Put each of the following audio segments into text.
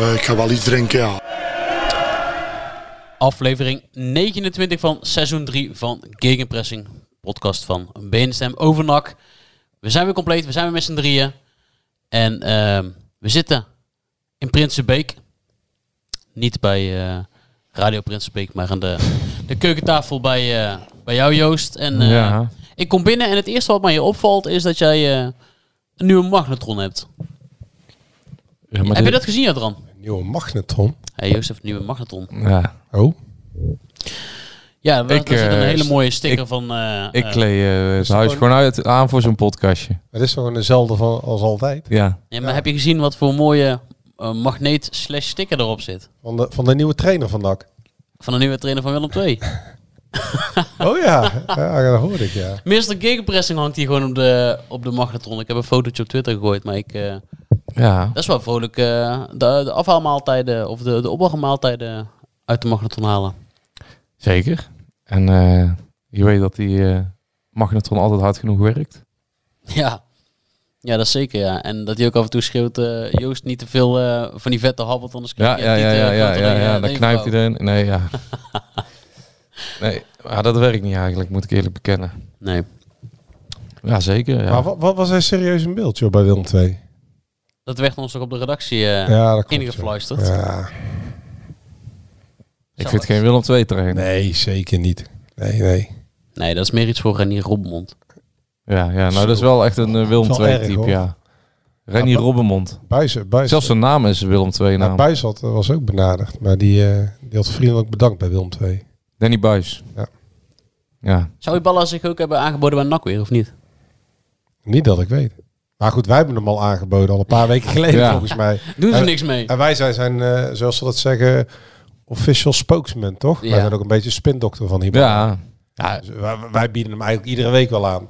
Eh, ik ga wel iets drinken, ja. Aflevering 29 van seizoen 3 van Gegenpressing. Podcast van BNSM over NAC. We zijn weer compleet, we zijn weer met z'n drieën. En ehm, we zitten in Prinsenbeek. Niet bij eh, Radio Prinsenbeek, maar aan de, de keukentafel bij, eh, bij jou Joost. En eh, Ja. ik kom binnen en het eerste wat mij hier opvalt is dat jij een nieuwe magnetron hebt. Ja, maar Heb je dat gezien, Adran? Nieuwe magnetron. Hey, Joost heeft een nieuwe magnetron. Ja, Oh. Ja, Ik, daar zit een eh, hele mooie sticker ik- van... eh, ik eh, kleed het gewoon- huis gewoon uit, aan voor zo'n podcastje. Het is gewoon dezelfde van, als altijd. Ja. Ja, maar heb je gezien wat voor mooie magneet slash sticker erop zit? Van de, van de nieuwe trainer van NAC. Van de nieuwe trainer van Willem II. Oh ja, ja dat hoorde ik, ja. Meester Gegenpressing hangt hier gewoon op de, op de magnetron. Ik heb een fotootje op Twitter gegooid, maar ik, eh, Ja. dat is wel vrolijk eh, de, de afhaalmaaltijden of de, de opwachtmaaltijden uit de magnetron halen. Zeker. En eh, je weet dat die eh, magnetron altijd hard genoeg werkt. Ja. ja, dat is zeker ja. En dat hij ook af en toe schreeuwt, eh, Joost niet te veel eh, van die vette habbelt, anders Ja, krijg je ja, ja, niet, ja, ja, ja, dan je ja. Dan knijpt hij erin. Nee, ja. Nee, maar dat werkt niet eigenlijk, moet ik eerlijk bekennen. Nee, Ja, zeker. Ja. Maar wat, wat was hij serieus een beeld, joh, bij Willem II? Dat werd ons toch op de redactie eh Ja, dat klopt. ingefluisterd. Ja. ik vind geen Willem II trainer. Nee, zeker niet. Nee, nee. Nee, dat is meer iets voor Renier Robbenmond. Ja, ja, nou dat is wel echt een eh, Willem II type, hoor. ja. Rennie Ja, Robbenmond. Buis, Zelfs zijn naam is Willem II ja, naam. Buis had, was ook benaderd, maar die, eh, die had vriendelijk bedankt bij Willem II. Danny Buis. Ja. Ja. Zou Iballa zich ook hebben aangeboden bij NAC weer, of niet? Niet dat ik weet. Maar goed, wij hebben hem al aangeboden, al een paar weken geleden Ja. volgens mij. Doen ze niks mee? En wij zijn zijn, eh, zoals ze dat zeggen, official spokesman, toch? Ja. Wij zijn ook een beetje spindokter van hier. Ja. Ja, Dus wij, wij bieden hem eigenlijk iedere week wel aan.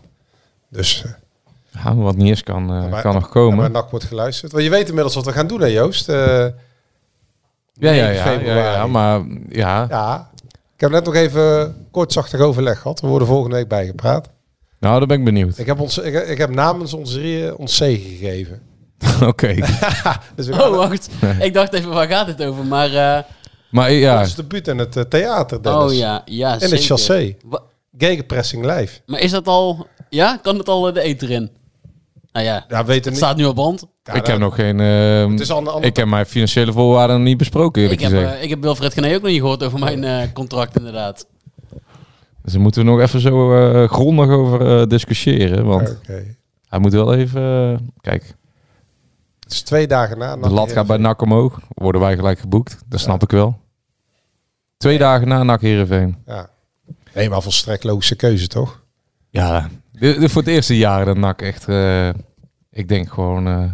Dus eh, ja, wat niet is kan, eh, kan nog komen. maar NAC wordt geluisterd. Want je weet inmiddels wat we gaan doen, hè Joost? Eh, Ja, ja, 9 ja, ja, maar ja. Ja, ik heb net nog even kortzachtig overleg gehad. We worden volgende week bijgepraat. Nou, dan ben ik benieuwd. Ik heb, ons, ik, ik heb namens ons drieën ons zegen gegeven. Oké. Dus we gaan Oh, wacht. Ik dacht even, waar gaat het over? Maar, eh, Maar ja, ons debuut in het eh, theater, Dennis. oh ja, ja, In het zeker. chassé. Wa- Gegenpressing live. Maar is dat al, ja, kan het al eh, de eter in? Nou ja, Ja, weten het niet. staat nu op band. Ja, ik dat- heb nog geen... ehm, Het is ander, ander, ik heb mijn financiële voorwaarden nog niet besproken, Ik eerlijk heb, gezegd. eh, ik heb Wilfred Gené ook nog niet gehoord over mijn eh, contract, inderdaad. Dus daar moeten we nog even zo eh, grondig over eh, discussiëren. Want Oké. hij moet wel even... eh, kijk, Het is twee dagen na. de lat gaat bij NAC omhoog. Worden wij gelijk geboekt. Dat snap ik wel. Twee dagen na NAC Heerenveen. Ja. Nee, maar volstrekt logische keuze, toch? Ja, voor het eerste jaar dat NAC echt, eh, ik denk gewoon eh,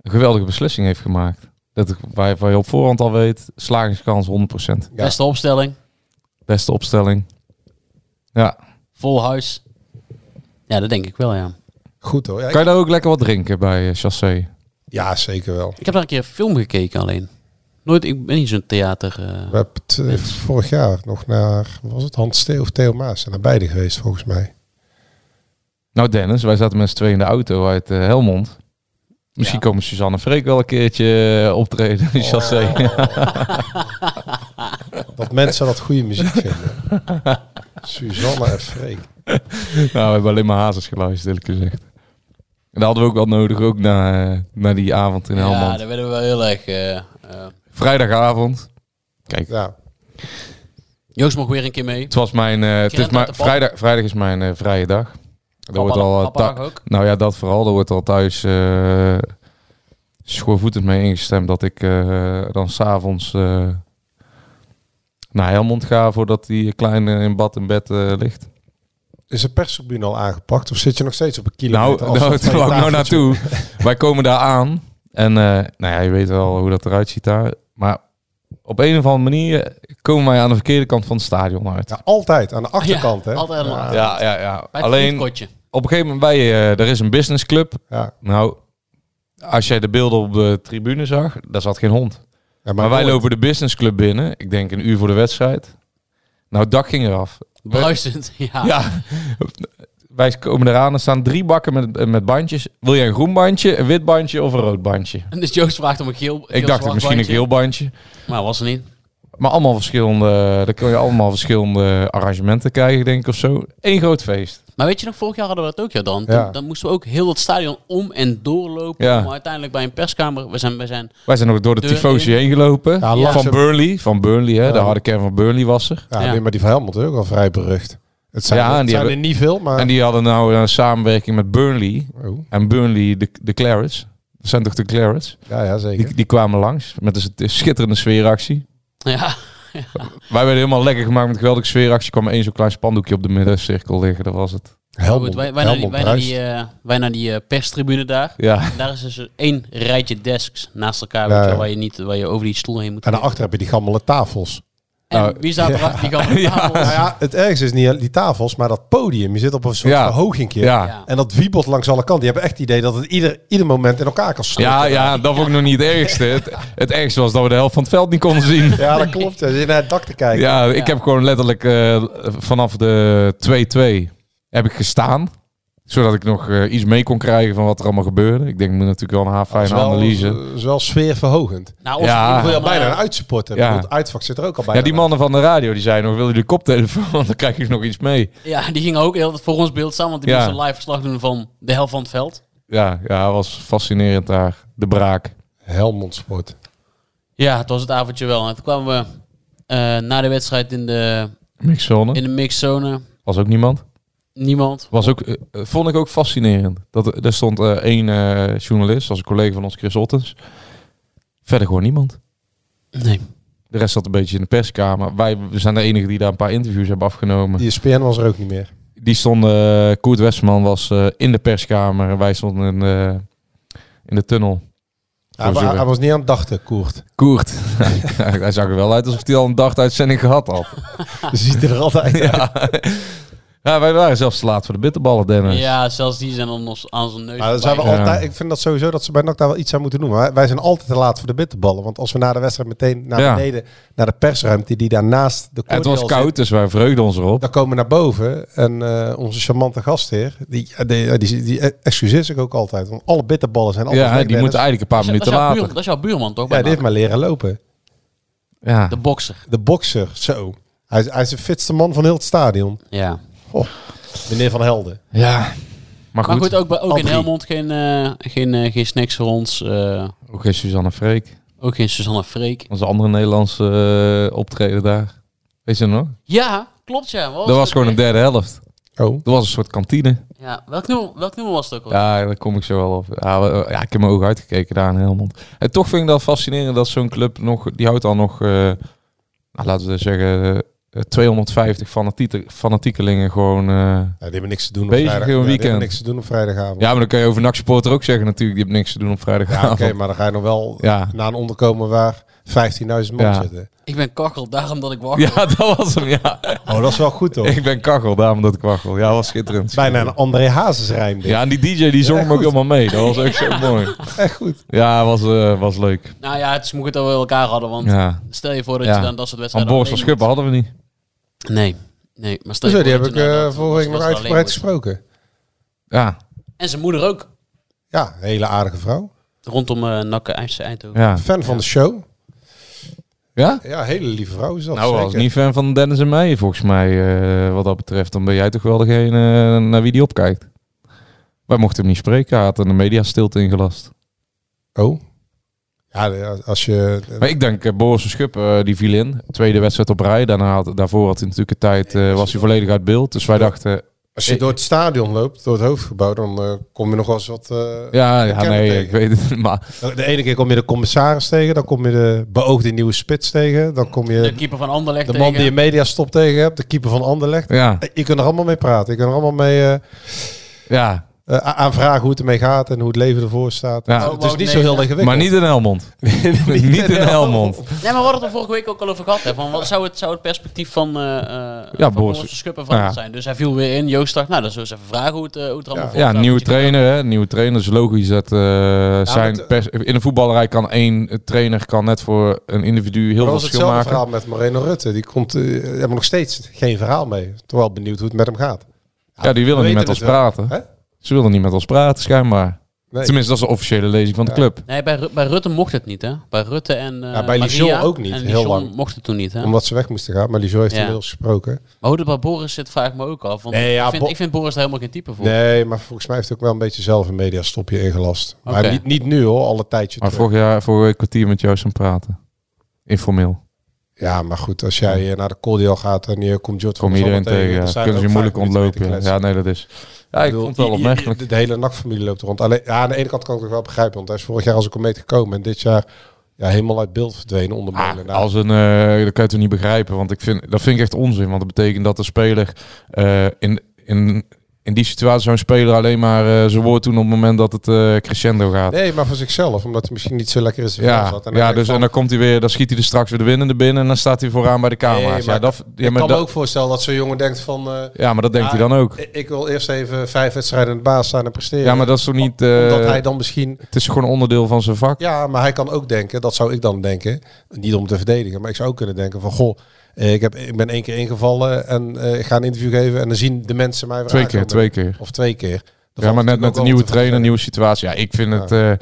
een geweldige beslissing heeft gemaakt. Dat waar, waar je op voorhand al weet, slagingskans 100%. Ja. Beste opstelling, Beste opstelling. Ja. vol huis. Ja, dat denk ik wel, ja. Goed hoor. Ja, Kan je daar ook lekker wat drinken bij uh, Chassé? ja, zeker wel. Ik heb daar een keer een film gekeken alleen. Nooit, ik ben niet zo'n theater... eh, We hebben het eh, vorig jaar nog naar, wat was het Hans Stee of Theo Maas? Zijn naar beide geweest volgens mij. Nou Dennis, wij zaten met z'n tweeën in de auto uit eh, Helmond. Misschien Ja. komen Suzanne en Freek wel een keertje eh, optreden in Chassé. Dat mensen dat goede muziek vinden. Suzanne en Freek. nou, we hebben alleen maar hazes geluisterd, eerlijk gezegd. En dat hadden we ook wel nodig, ook na, eh, na die avond in ja, Helmond. daar werden we wel heel erg... eh, eh, Vrijdagavond. Kijk, Ja, Joost mag weer een keer mee. het was mijn... eh, het is mijn vrijdag, vrijdag is mijn eh, vrije dag. Er wordt al, ook. Nou ja, dat vooral. Er wordt al thuis eh schoorvoetend mee ingestemd dat ik eh, dan s'avonds eh naar Helmond ga voordat die kleine in bad in bed ligt. Is de perstribune al aangepakt? Of zit je nog steeds op een Nou, kilometer? nou daar nou tafeltje? naartoe. Wij komen daar aan. En eh, nou ja, je weet wel hoe dat eruit ziet daar. Maar op een of andere manier komen wij aan de verkeerde kant van het stadion uit. Ja, altijd. Aan de achterkant, hè? altijd aan de Ja. achterkant. Ja, ja, ja. Bij het Alleen op een gegeven moment bij je, er is een businessclub. Ja. Nou, als jij de beelden op de tribune zag, daar zat geen hond. Ja, Maar, wij lopen de businessclub binnen. Ik denk een uur voor de wedstrijd. Nou, het dak ging eraf. Bruisend, ja. Ja, wij komen eraan. Er staan drie bakken met, met bandjes. Wil jij een groen bandje, een wit bandje of een rood bandje? En dus Joost vraagt om een geel Ik dacht misschien een geel bandje. Maar was er niet. Maar allemaal verschillende, dan kun je allemaal verschillende arrangementen krijgen, denk ik, of zo. Eén groot feest. Maar weet je nog, vorig jaar hadden we dat ook ja dan. Ja. Dan, dan moesten we ook heel het stadion om en doorlopen. Ja. Om uiteindelijk bij een perskamer... We zijn, we zijn Wij zijn nog door de tifosi heen gelopen. Ja, van. Burnley. Van Burnley, hè. Ja. De harde kern van Burnley was er. Ja, maar die van Helmond ook al vrij berucht. Het zijn, Ja, er, het die zijn hebben- er niet veel, maar... En die hadden nou een samenwerking met Burnley. Oh, En Burnley, de, de Clarets. Dat zijn toch de Clarets? ja, ja, zeker. Die, die kwamen langs met een schitterende sfeeractie. Ja, Wij werden helemaal lekker gemaakt met een geweldige sfeeractie. kwam één zo'n klein spandoekje op de middencirkel liggen. Dat was het. Helmond, goed, wij, wij, naar die, Helmond wij, naar die, eh, wij naar die eh, perstribune daar. Ja. En daar is dus één rijtje desks naast elkaar, Ja, je waar, je niet, waar je over die stoel heen moet. En daarachter heb je die gammele tafels. En Nou, wie staat erachter? Die Ja. tafel. Nou ja, het ergste is niet die tafels, maar dat podium. Je zit op een soort Ja. verhogingje. Ja. Ja. En dat wiebelt langs alle kanten. Je hebt echt het idee dat het ieder, ieder moment in elkaar kan storten. Ja, ja, dat vond ik nog niet het ergste. Het, het ergste was dat we de helft van het veld niet konden zien. Ja, dat klopt. Je zit naar het dak te kijken. Ja, ik heb gewoon letterlijk eh, vanaf de 2-2 heb ik gestaan. Zodat ik nog eh, iets mee kon krijgen van wat er allemaal gebeurde. Ik denk, ik moet natuurlijk wel een Dat haarfijne is wel, analyse. dat is wel sfeerverhogend. Nou, Ja. wil je bijna eh, een uitsupporter. Ja. Het uitvak zit er ook al bij. Ja, die mannen van de radio die zeiden nog, wil je de koptelefoon? Want dan krijg je nog iets mee. Ja, die gingen ook heel voor ons beeld staan, want die Ja. moesten live verslag doen van de helft van het veld. Ja, ja, was fascinerend daar. De braak. Helmond Sport. Ja, het was het avondje wel. En toen kwamen we eh, na de wedstrijd in de, Mixzone. in de mixzone. Was ook niemand. Niemand. Was ook, eh, eh, vond ik ook fascinerend. Dat, er stond eh, één eh, journalist, als een collega van ons, Chris Ottens. Verder gewoon niemand. Nee. De rest zat een beetje in de perskamer. Wij we zijn de enige die daar een paar interviews hebben afgenomen. Die SPN was er ook niet meer. Die stonden, eh, Koert Westman was eh, in de perskamer. En wij stonden in de, in de tunnel. Hij, was niet aan het dachten, Koert. Koert. hij zag er wel uit alsof hij al een dagsuitzending gehad had. Ziet er altijd uit. ja. ja, wij waren zelfs te laat voor de bitterballen, Dennis. Ja, zelfs die zijn dan nog aan zijn neus. Maar dan zijn we voorbij. Ja. altijd, ik vind dat sowieso dat ze bij NAC daar wel iets aan moeten doen. Maar wij- wij zijn altijd te laat voor de bitterballen. Want als we na de wedstrijd meteen naar Ja. beneden, naar de persruimte die daarnaast de het was koud, zit, dus wij vreugden ons erop. dan komen we naar boven. En eh, onze charmante gastheer, die, die, die, die, excuseert zich ook altijd. Want alle bitterballen zijn altijd Ja, die Dennis. moeten eigenlijk een paar Dat minuten later. buur- dat is jouw buurman toch? Ja, bij die heeft maar leren lopen. Ja. De bokser. De bokser, zo. Hij, is- hij is de fitste man van heel het stadion. Ja. Meneer Van Helden. ja. Maar Maar goed, ook, bij, ook in. Helmond geen, eh, geen, eh, geen snacks voor ons. eh, ook geen Suzanne Freek. ook geen Susanne Freek. Dat was een andere Nederlandse optreden daar. Weet je nog? Ja, klopt ja. Wat Dat was gewoon een derde helft. Oh. Dat was een soort kantine. Ja, welk nummer, welk nummer was het ook al? Ja, daar kom ik zo wel op. Ja, we- ja, ik heb mijn ogen uitgekeken daar in Helmond. En toch vind ik dat fascinerend dat zo'n club nog... Die houdt al nog, eh, nou, laten we zeggen, 250 fanatieke, fanatiekelingen gewoon... eh, Ja, die hebben niks te doen op Bezig vrijdag. ja, die weekend. hebben niks te doen op vrijdagavond. Ja, maar dan kun je over NAC supporter ook zeggen natuurlijk. Die heeft niks te doen op Ja, vrijdagavond. oké, maar dan ga je nog wel Ja. naar een onderkomen waar 15.000 man Ja. zitten. Ik ben kachel, daarom dat ik wakker Ja, dat was hem, ja. Oh, dat is wel goed toch? Ik ben kachel, daarom dat ik wachel. Ja, was schitterend. Bijna een André Hazes rijm. Ja, en die DJ die zong Ja, hem ook helemaal mee. Dat was ook zo mooi. Echt goed. Ja, was, eh, was leuk. Nou ja, het is moeilijk dat we elkaar hadden, want Ja. stel je voor dat Ja. je dan dat soort Van wedstrijden... Boris van Schuppen hadden we niet. Nee, nee. Maar stel je Dus die heb ik dat- vorige week nog uitgebreid gesproken. Ja, En zijn moeder ook. Ja, een hele aardige vrouw. Rondom uh, Nakke IJsse Eindhoven. ja. Fan van de show. Ja? Ja, hele lieve vrouw is dat. Nou, was zeker. niet fan van Dennis en mij, volgens mij, eh, wat dat betreft. Dan ben jij toch wel degene naar wie die opkijkt. Wij mochten hem niet spreken, hij had een media stilte ingelast. Oh. Ja, de- als je... Maar ik denk, eh, Boris van Schuppen, eh, die viel in. Tweede wedstrijd op rij. Daarna had, daarvoor had hij natuurlijk een tijd, eh, was hij volledig uit beeld. Dus wij dachten, Als je door het stadion loopt, door het hoofdgebouw, dan kom je nog wel eens wat... eh, Ja, nee, tegen. ik weet het. Maar De ene keer kom je de commissaris tegen, dan kom je de beoogde nieuwe spits tegen, dan kom De je keeper van Anderlecht de tegen. man die je mediastop tegen hebt, de keeper van Anderlecht. ja, Je kunt er allemaal mee praten. Je kunt er allemaal mee eh, ja. Eh, aan vragen hoe het ermee gaat en hoe het leven ervoor staat. Ja. Het is niet Nee, zo heel ingewikkeld. maar niet in Helmond. niet in Helmond. Nee, maar we hadden het er vorige week ook al over gehad. Hè, van wat zou het, zou het perspectief van, eh eh van Boris. Boris Schuppen Ja. zijn? Dus hij viel weer in. Joost dacht, nou, dan zullen we eens even vragen hoe het, eh, hoe het er allemaal voor Ja, staat. nieuwe je trainer, hè? Nieuwe trainer. is logisch dat eh, zijn het- pers- in de voetballerij kan één trainer kan net voor een individu heel veel verschil hetzelfde maken. verhaal met Moreno Rutte. Die komt, hebben nog steeds geen verhaal mee. Terwijl benieuwd hoe het met hem gaat. Ja, die willen niet met ons praten. Ze willen niet met ons praten, schijnbaar. Nee. Tenminste, dat is de officiële lezing van de Ja. club. Nee, bij, Ru- bij Rutte mocht het niet, hè? Bij Rutte en uh, Ja, bij Lijon ook niet, heel lang. mocht het toen niet, hè? Omdat ze weg moesten gaan. Maar Lijo heeft Ja. inmiddels gesproken. Maar hoe het bij Boris zit, vraag ik me ook af. Want Nee, ja, ik, vind, Bo- ik vind Boris daar helemaal geen type voor. Nee, maar volgens mij heeft hij ook wel een beetje zelf een mediastopje ingelast. Oké. Maar niet, niet nu hoor, al een tijdje Maar terug. vorig jaar, vorige week kwartier met jou aan praten. Informeel. Ja, maar goed, als jij eh, naar de Cordial gaat en je komt Jot Kom van iedereen tegen. Ja. zijn Kunnen ze je moeilijk ontlopen. Ja, nee, dat is... Ja, ik bedoel, vond het wel opmerkelijk. De, hele NAC-familie loopt rond. Alleen, ja, aan de ene kant kan ik het wel begrijpen. Want hij is vorig jaar als een komeet gekomen. En dit jaar ja, helemaal uit beeld verdwenen onder Ah, als een, eh dat kan je toch niet begrijpen, want ik vind, dat vind ik echt onzin. Want dat betekent dat de speler eh, in, in, in die situatie zou een speler alleen maar eh zijn woord doen op het moment dat het eh, crescendo gaat. Nee, maar voor zichzelf. Omdat hij misschien niet zo lekker vel Ja, zat. En ja dus, van, en dan komt hij weer, dan schiet hij er straks weer de winnende binnen en dan staat hij vooraan bij de camera's. Nee, ja, dat, ja, ik maar kan dat, me ook voorstellen dat zo'n jongen denkt van... eh, ja, maar dat denkt Ja, hij dan ook. ik wil eerst even vijf wedstrijden in de baas staan en presteren. Ja, maar dat is toch niet... Omdat hij dan misschien... Het is gewoon onderdeel van zijn vak. Ja, maar hij kan ook denken, dat zou ik dan denken, niet om te verdedigen, maar ik zou ook kunnen denken van, goh, ik, heb, ik ben één keer ingevallen en eh, ik ga een interview geven en dan zien de mensen mij weer Twee keer, twee keer. Of twee keer. Dat Ja, maar net met een nieuwe trainer, vertellen. nieuwe situatie. Ja, ik vind het eh,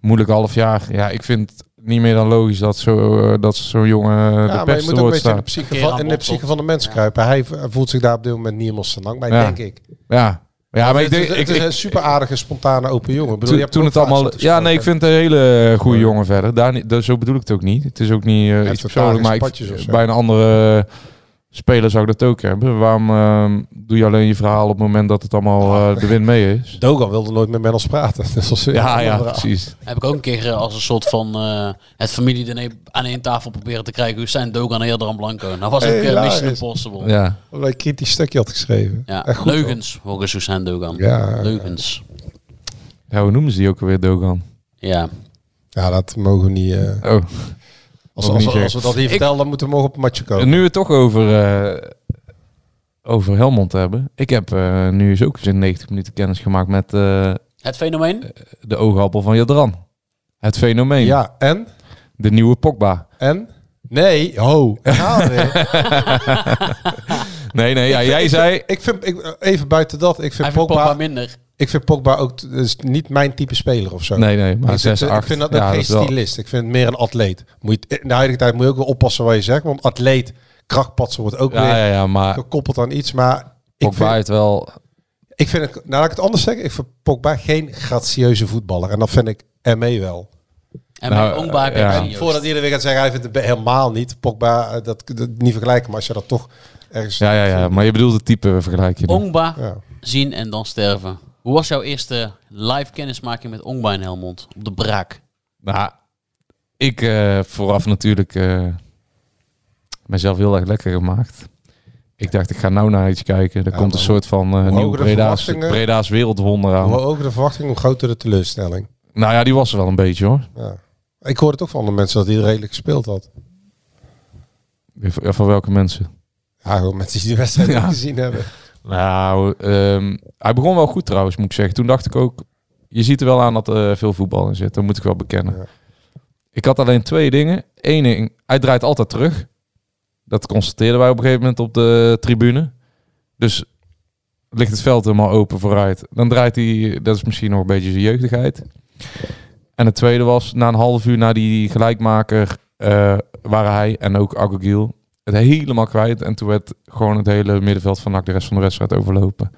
moeilijk half jaar. Ja, ik vind het niet meer dan logisch dat zo eh, dat zo'n jongen Ja, de maar je moet ook een beetje in de staat. psyche van, in de psyche van de mens Ja. kruipen. Hij voelt zich daar op dit moment niet helemaal lang bij, Ja. denk ik. Ja, ja maar ik denk... het is een super aardige, spontane, open jongen. Ik bedoel, je hebt toen het allemaal... zat Ja, nee, ik vind het een hele goede jongen verder. Daar, zo bedoel ik het ook niet. Het is ook niet eh, iets wat persoonlijks, maar bij een andere speler zou ik dat ook hebben. Waarom ehm, doe je alleen je verhaal op het moment dat het allemaal eh, de wind mee is? Dogan wilde nooit meer met ons praten. Een Ja, ja, precies. Heb ik ook een keer eh, als een soort van eh, het familie aan één tafel proberen te krijgen. Hussein Dogan en Hilderan Blanco. Nou was ook eh, Hilarisch. Mission Impossible. Ja, Ja. Omdat een kritisch stukje had geschreven. Echt goed, leugens volgens Hussein Dogan. Ja. Leugens. ja, hoe noemen ze die ook alweer, Dogan? Ja. Ja, dat mogen we niet... eh, Oh. Als, als, we dat hier vertellen, dan moeten we morgen op een matje komen. En nu we het toch over, eh, over Helmond hebben. Ik heb eh, nu eens ook eens in 90 minuten kennis gemaakt met eh, Het fenomeen? de oogappel van Jadran. Het fenomeen. Ja, en? De nieuwe Pogba. En? Nee, ho. Nee, nee, ja, jij zei... ik vind, ik, even buiten dat, ik vind, Pogba, Pogba minder. Ik vind Pogba ook is niet mijn type speler of zo. Nee, nee, maar ik, vind, 6, ik 8. vind dat ja, ook geen dat wel- stylist. Ik vind het meer een atleet. Moet je, in de huidige tijd moet je ook wel oppassen wat je zegt. Want atleet, krachtpatsen wordt ook Ja, weer ja, ja, maar gekoppeld aan iets. Maar ik Pogba vind, heeft wel... ik vind het, nou laat ik het anders zeggen. Ik vind Pogba geen gratieuze voetballer. En dat vind ik ermee wel. En Nou, Ongba ja. ja. Voordat iedereen weer gaat zeggen, hij vindt het helemaal niet. Pogba, eh, dat, dat niet vergelijken. Maar als je dat toch ergens... Ja, ja, ja, maar je bedoelt het type vergelijk je niet. Ongba Ja. zien en dan sterven. Hoe was jouw eerste live kennismaking met Ongba in Helmond? Op de braak. Nou, ik eh, vooraf natuurlijk eh, mezelf heel erg lekker gemaakt. Ik dacht, ik ga nou naar iets kijken. Er Ja, komt een maar soort van eh hoe nieuw de Breda's, Breda's wereldwonder aan. Hoe hoger de verwachting, hoe groter de teleurstelling. Nou ja, die was er wel een beetje hoor. Ja. Ik hoorde toch van andere mensen dat hij redelijk gespeeld had. Ja, Van welke mensen? Ja, gewoon mensen die de wedstrijd Ja. niet gezien hebben. Nou, ehm, hij begon wel goed trouwens, moet ik zeggen. Toen dacht ik ook, je ziet er wel aan dat er veel voetbal in zit. Dat moet ik wel bekennen. Ja. Ik had alleen twee dingen. Eén ding, hij draait altijd terug. Dat constateerden wij op een gegeven moment op de tribune. Dus ligt het veld helemaal open vooruit. Dan draait hij, dat is misschien nog een beetje zijn jeugdigheid. En het tweede was, na een half uur na die gelijkmaker, eh, waren hij en ook Agogil het helemaal kwijt. En toen werd gewoon het hele middenveld van NAC de rest van de wedstrijd overlopen.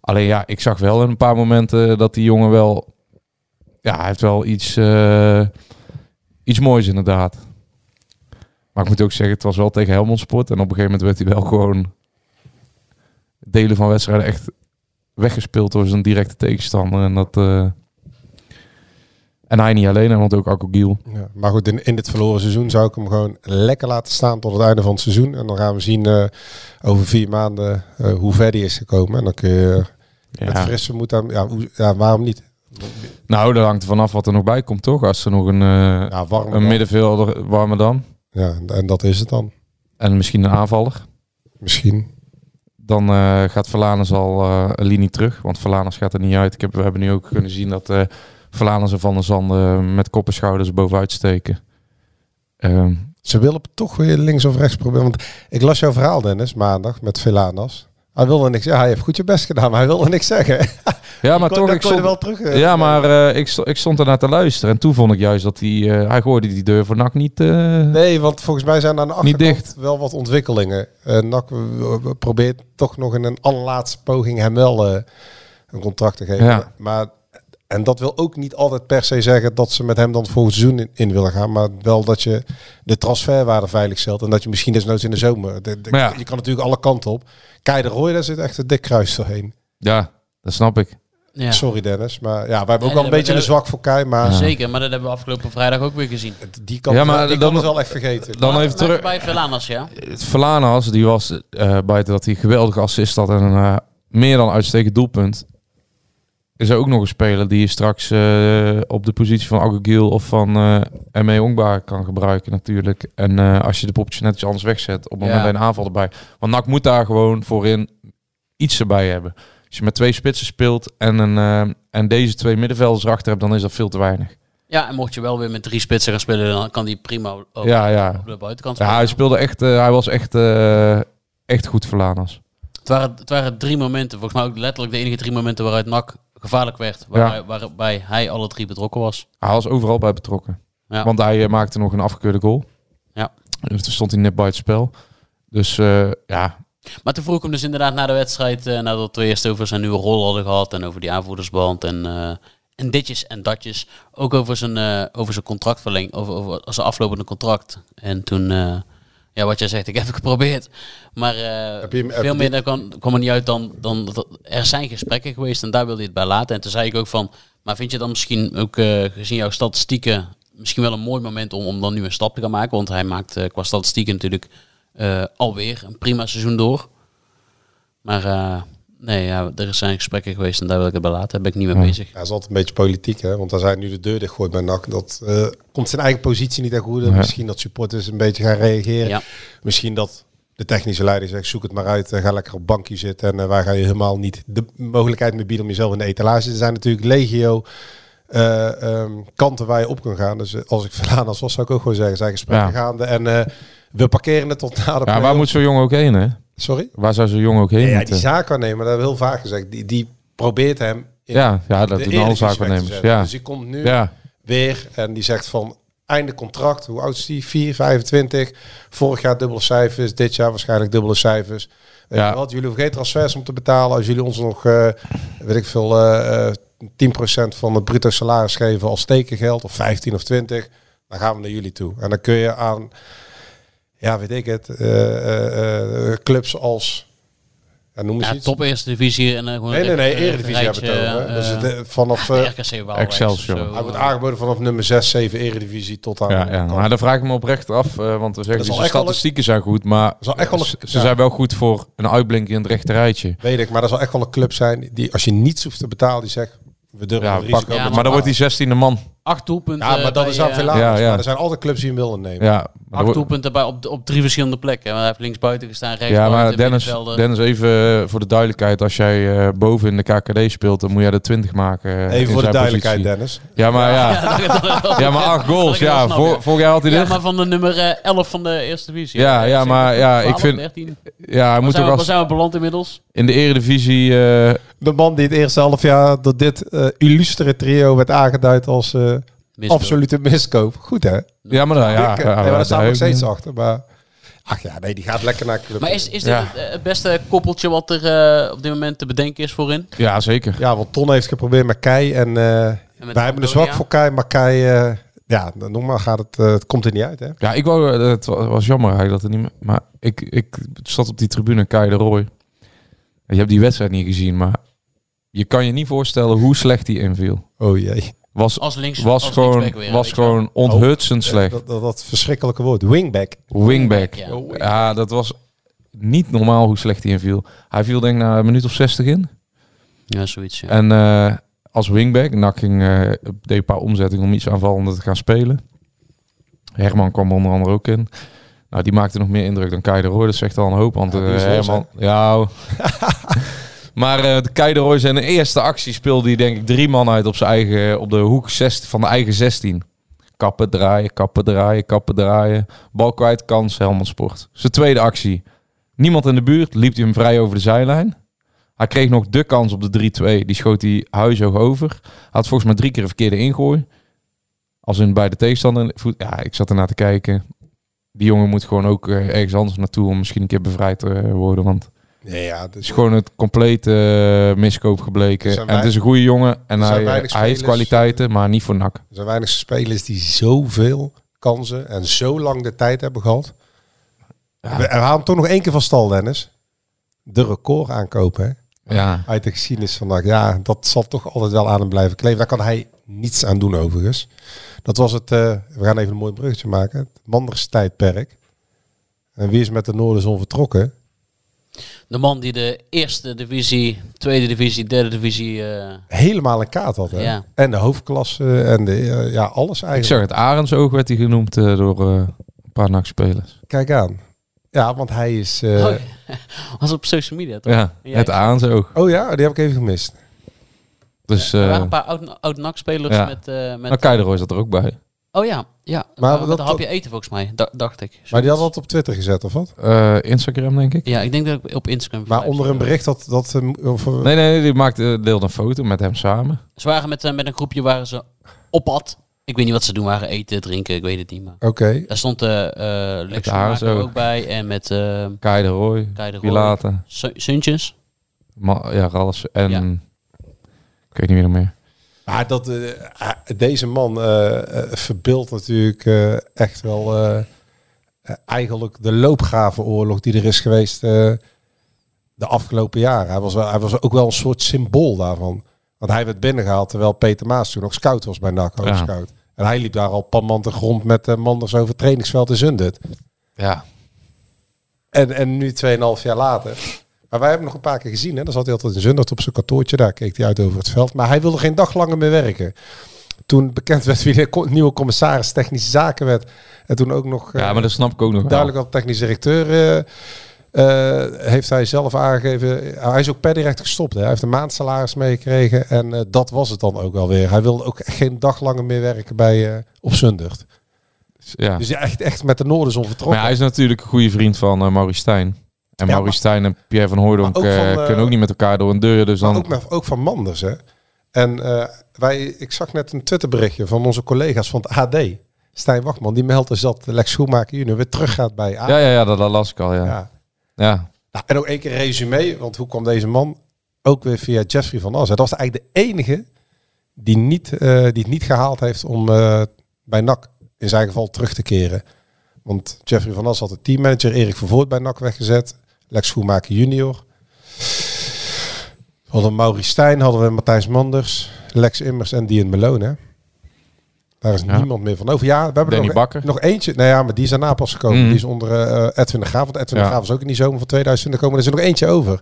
Alleen ja, ik zag wel in een paar momenten dat die jongen wel... Ja, hij heeft wel iets, eh, iets moois inderdaad. Maar ik moet ook zeggen, het was wel tegen Helmond Sport. En op een gegeven moment werd hij wel gewoon delen van wedstrijden echt weggespeeld door zijn directe tegenstander. En dat... eh, en hij niet alleen, want ook Akko Giel. Ja, maar goed, in, in dit verloren seizoen zou ik hem gewoon lekker laten staan tot het einde van het seizoen. En dan gaan we zien eh, over vier maanden eh, hoe ver die is gekomen. En dan kun je met Ja. frisse moed aan... Ja, hoe- ja, waarom niet? Nou, dat hangt er vanaf wat er nog bij komt, toch? Als er nog een, eh, Ja, warm. een middenvelder, warmer dan. Ja, en- dat is het dan. En misschien een aanvaller. Misschien. Dan eh, gaat Verlaners al eh, een linie terug. Want Verlaners gaat er niet uit. Ik heb, we hebben nu ook kunnen zien dat eh Verlaners en Van der Zanden met kop en schouders bovenuit steken. Ehm, Ze willen toch weer links of rechts proberen. Want ik las jouw verhaal, Dennis, maandag met Velanas. Hij wilde niks. Ja, hij heeft goed je best gedaan, maar hij wilde niks zeggen. ja, maar kon- toch, ik stond, wel terug. eh, ja, maar eh, ik, ik stond ernaar te luisteren. En toen vond ik juist dat hij... eh, hij gooide die deur voor NAC niet... eh, Nee, want volgens mij zijn aan de achterkant dicht. wel wat ontwikkelingen. Eh NAC eh, probeert toch nog in een allerlaatste poging hem wel eh, een contract te geven. Ja. Maar, en dat wil ook niet altijd per se zeggen dat ze met hem dan het volgende seizoen in, in willen gaan. Maar wel dat je de transferwaarde veilig stelt. En dat je misschien desnoods in de zomer... De, de- Maar ja. Je kan natuurlijk alle kanten op. Kei de Roy, daar zit echt een dik kruis doorheen. ja, dat snap ik. Ja. Sorry Dennis, maar ja, wij hebben ook wel een beetje een zwak voor Kei. Maar Zeker, maar dat hebben we afgelopen vrijdag ook weer gezien. die kan, Ja, maar die dan- kan het wel echt vergeten. Dan even terug. Bij Velanas, ja. Verlanas, die was eh buiten dat hij geweldige assist had en een eh, meer dan uitstekend doelpunt. Is er ook nog een speler die je straks eh, op de positie van Agogiel of van eh ME Ongbaar kan gebruiken natuurlijk. En eh, als je de poppetjes netjes anders wegzet op het moment Ja. een aanval erbij. Want NAC moet daar gewoon voorin iets erbij hebben. Als je met twee spitsen speelt en, een, en deze twee middenvelders erachter hebt, dan is dat veel te weinig. Ja, en mocht je wel weer met drie spitsen gaan spelen, dan kan die prima ook Ja, ja. op de buitenkant Ja, hij speelde echt, hij was echt, echt goed Verlanas. Het waren, het waren drie momenten, volgens mij ook letterlijk de enige drie momenten waaruit NAC gevaarlijk werd. Waar, Ja. Waarbij hij alle drie betrokken was. Hij was overal bij betrokken. Ja. Want hij eh, maakte nog een afgekeurde goal. Ja. Dus toen stond hij net bij het spel. Dus eh, ja, Maar toen vroeg ik hem dus inderdaad na de wedstrijd, eh, nadat we eerst over zijn nieuwe rol hadden gehad en over die aanvoerdersband en, en ditjes en datjes. Ook over zijn, over zijn contractverlenging, over, over zijn aflopende contract. En toen, ja wat jij zegt, ik heb het geprobeerd. Maar eh, Heb je heb veel je meer daar kwam, kwam er niet uit dan, dan er zijn gesprekken geweest en daar wilde hij het bij laten. En toen zei ik ook van, maar vind je dan misschien ook eh, gezien jouw statistieken misschien wel een mooi moment om, om dan nu een stap te gaan maken? Want hij maakt eh, qua statistieken natuurlijk alweer een prima seizoen door. Maar nee, ja, er zijn gesprekken geweest en daar wil ik het bij laten. Daar ben ik niet mee Ja. bezig. Ja, dat is altijd een beetje politiek, hè? Want als hij nu de deur dichtgooit bij NAC, dat eh, komt zijn eigen positie niet ten goede. Ja. Misschien dat supporters een beetje gaan reageren. Ja. Misschien dat de technische leider zegt, zoek het maar uit, eh, ga lekker op bankje zitten. En eh, wij gaan je helemaal niet de mogelijkheid meer bieden om jezelf in de etalage. Er zijn natuurlijk legio eh, ehm, kanten waar je op kan gaan. Dus als ik vandaan als was, zou ik ook gewoon zeggen, zijn gesprekken Ja. gaande. En eh, we parkeren het tot na de ja play-off. waar moet zo'n jongen ook heen, hè? Sorry? Waar zou zo'n jongen ook heen Ja, die zaakwaarnemer, dat hebben we heel vaak gezegd. Die, die probeert hem in ja, ja, dat de doen alle Eredivisie weg te zaakwaarnemers. zetten. Ja. Dus die komt nu ja, weer en die zegt van einde contract. Hoe oud is die? 4, 25. Vorig jaar dubbele cijfers. Dit jaar waarschijnlijk dubbele cijfers. Weet Ja. je wat? Jullie hoeven geen transfers om te betalen. Als jullie ons nog, eh, weet ik veel, eh eh 10% van het bruto salaris geven als tekengeld. Of 15 of 20. Dan gaan we naar jullie toe. En dan kun je aan, ja weet ik het, eh, eh, eh, clubs als... Ja, noem eens Ja, iets. top eerste divisie en gewoon Nee, nee, nee, Eredivisie hebben we het over. rijtje, Dus vanaf... eh, RKC Waalwijk Excelsior. hij wordt aangeboden vanaf nummer 6, 7 Eredivisie tot aan... ja, ja. Maar dan vraag ik me oprecht af, eh, want we zeggen Dat de statistieken zijn goed, maar zal echt wel een- ze, zijn wel goed voor een uitblinker in het rechte rijtje. Weet ik, maar dat zal echt wel een club zijn die als je niets hoeft te betalen, die zegt we durven Ja, het pak, risico. Ja, maar, maar dan wordt die zestiende man. Acht doelpunten. ja, maar dat bij, is aan eh, Velanas. Ja, ja. Maar er zijn altijd clubs die hem willen nemen. Ja, maar dan Acht doelpunten bij, op, op drie verschillende plekken. Hij heeft links buiten gestaan, rechts Ja, maar buiten, Dennis. Dennis, even eh, voor de duidelijkheid. Als jij eh, boven in de KKD speelt, dan moet jij de 20 maken. Even voor de duidelijkheid, positie. Dennis. Ja, maar ja. Ja, maar acht goals. Ja, snap, voor, ja. vorig jaar had hij Ja, dit. maar van de nummer eh, 11 van de eerste divisie. Ja, ja, maar ja, ik 12, vind- 13. Ja, hij Waar moet zijn, ook als zijn we beland inmiddels? in de eredivisie... eh, De man die het eerste half jaar door dit eh, illustere trio werd aangeduid als eh, Misloop. absolute miskoop. Goed hè? ja, maar dan, ja. Ja, ja, maar daar staan we nog steeds achter. Maar ach ja, nee, die gaat lekker naar club. Maar is, is dit Ja. het, eh, het beste koppeltje wat er eh, op dit moment te bedenken is voorin? Ja, zeker. Ja, want Ton heeft geprobeerd met Kei en eh, met wij hebben een zwak Antonia? voor Kei, maar Kei, eh, ja, nogmaals gaat het, eh, het komt er niet uit hè? Ja, ik wou, eh, het wa- was jammer eigenlijk dat het niet meer... Maar ik, ik zat op die tribune, Kai de Roy. Je hebt die wedstrijd niet gezien, maar je kan je niet voorstellen hoe slecht hij inviel. Oh jee. Was, Als links was als gewoon, weer, was gewoon onthutsend slecht. Dat, dat, dat verschrikkelijke woord. Wingback. Wingback. Ja. Ja, dat was niet normaal hoe slecht hij inviel. Hij viel denk ik na een minuut of 60 in. Ja, zoiets. Ja. En eh, als wingback, Nak ging, eh, deed een paar omzettingen om iets aanvallender te gaan spelen. Herman kwam er onder andere ook in. Nou, die maakte nog meer indruk dan Kai de Roy. Dat zegt al een hoop. Want eh, los, Herman... Ja, oh. maar eh de Kai de Roy zijn eerste actie speelde hij denk ik drie man uit op zijn eigen, op de hoek 16, van de eigen 16. Kappen, draaien, kappen, draaien, kappen, draaien. Bal kwijt, kans, Helmond Sport. Zijn tweede actie. Niemand in de buurt, liep hij hem vrij over de zijlijn. Hij kreeg nog de kans op de 3-2. Die schoot hij huishoog over. Had volgens mij drie keer een verkeerde ingooi. Als in bij de tegenstander. Ja, ik zat ernaar te kijken. Die jongen moet gewoon ook eh, ergens anders naartoe om misschien een keer bevrijd te worden. Want Nee, ja. het is gewoon het complete eh, miskoop gebleken. En het is een goede jongen. En hij, weinig hij heeft kwaliteiten, maar niet voor nak. Er zijn weinig spelers die zoveel kansen en zo lang de tijd hebben gehad. Ja. We, we halen toch nog één keer van stal, Dennis. De record aankopen, hè? Ja, Uit de geschiedenis vandaag. Ja, dat zal toch altijd wel aan hem blijven kleven. Daar kan hij niets aan doen, overigens. Dat was het, eh, we gaan even een mooi bruggetje maken. Het Manders tijdperk. En wie is met de Noorderzon vertrokken? De man die de eerste divisie, tweede divisie, derde divisie... eh, Helemaal een kaart had, hè? Ja. En de hoofdklasse en de, eh, ja, alles ik eigenlijk. zeg het. Arendsoog werd hij genoemd eh, door eh, een paar NAC-spelers. Kijk aan. Ja, want hij is... eh, oh, was op social media toch? Ja, het ja. Arendsoog. oh ja, die heb ik even gemist. Dus er waren eh een paar oud, oud met... eh met nou, Keideroy zat er ook bij. Oh ja, ja. Maar met dat- hapje eten volgens mij, da- dacht ik. Maar die had dat op Twitter gezet, of wat? Eh, Instagram, denk ik. Ja, ik denk dat ik op Instagram... Maar onder een bericht dat... dat eh, of, eh, Nee, nee, nee, die maakte, deelde een foto met hem samen. Ze waren met, eh, met een groepje waren ze op pad. Ik weet niet wat ze doen waren, eten, drinken, ik weet het niet. Maar Oké. daar stond eh eh Lex Haarzo. ook bij en met eh Kai de Roy, Kai de Roy. Suntjes. Ja, Rallis en... Ja. Ik weet niet meer meer. Maar dat, ah, deze man eh, verbeeldt natuurlijk echt wel eigenlijk de loopgravenoorlog die er is geweest de afgelopen jaren. Hij was, wel, hij was ook wel een soort symbool daarvan. Want hij werd binnengehaald terwijl Peter Maas toen nog scout was bij NAC, Ja. scout. En hij liep daar al panmant de grond met uh, Manders over trainingsveld in Zundert. Ja. En, en nu 2,5 jaar later. Maar wij hebben hem nog een paar keer gezien. Hè? Dan zat hij altijd in Zundert op zijn kantoortje. Daar keek hij uit over het veld. Maar hij wilde geen dag langer meer werken. Toen bekend werd wie de nieuwe commissaris technische zaken werd. En toen ook nog ja, maar dat snap ik ook nog duidelijk al technisch directeur... eh, eh, heeft hij zelf aangegeven. Hij is ook per direct gestopt. Hè? Hij heeft een maandsalaris meegekregen. En eh, dat was het dan ook alweer. Hij wilde ook geen dag langer meer werken bij op Zundert. Ja. Dus ja, echt, echt met de Noorderzon Maar vertrokken. ja, hij is natuurlijk een goede vriend van Maurice Stijn. En Ja, Maurice Stijn en Pierre van Hooydonk Maar ook van, eh, eh, kunnen ook niet met elkaar door een deur. Dus dan... ook, ook van Manders, hè. En eh, wij, ik zag net een Twitterberichtje van onze collega's van het AD. Stijn Wachtman, die meldt dus dat Lex Schoenmaker junior weer terug gaat bij AD. Ja, ja, ja, dat, dat las ik al, ja. ja. Ja. Nou, en ook één keer resume, want hoe kwam deze man? Ook weer via Jeffrey van As. Dat was eigenlijk de enige die, niet, die het niet gehaald heeft om bij NAC in zijn geval terug te keren. Want Jeffrey van As had de teammanager Erik Vervoort bij NAC weggezet. Lex Schoenmaker junior. We hadden Maurice Stijn, hadden we Matthijs Manders, Lex Immers en Dian Malone. hè. Daar is Ja. niemand meer van over. Ja, we hebben er Danny nog, Bakker. nog eentje. Nou ja, maar die is daarna pas gekomen. Mm. Die is onder eh, Edwin de Graaf. Want Edwin Ja. de Graaf is ook in die zomer van 2020 gekomen. Er is er nog eentje over.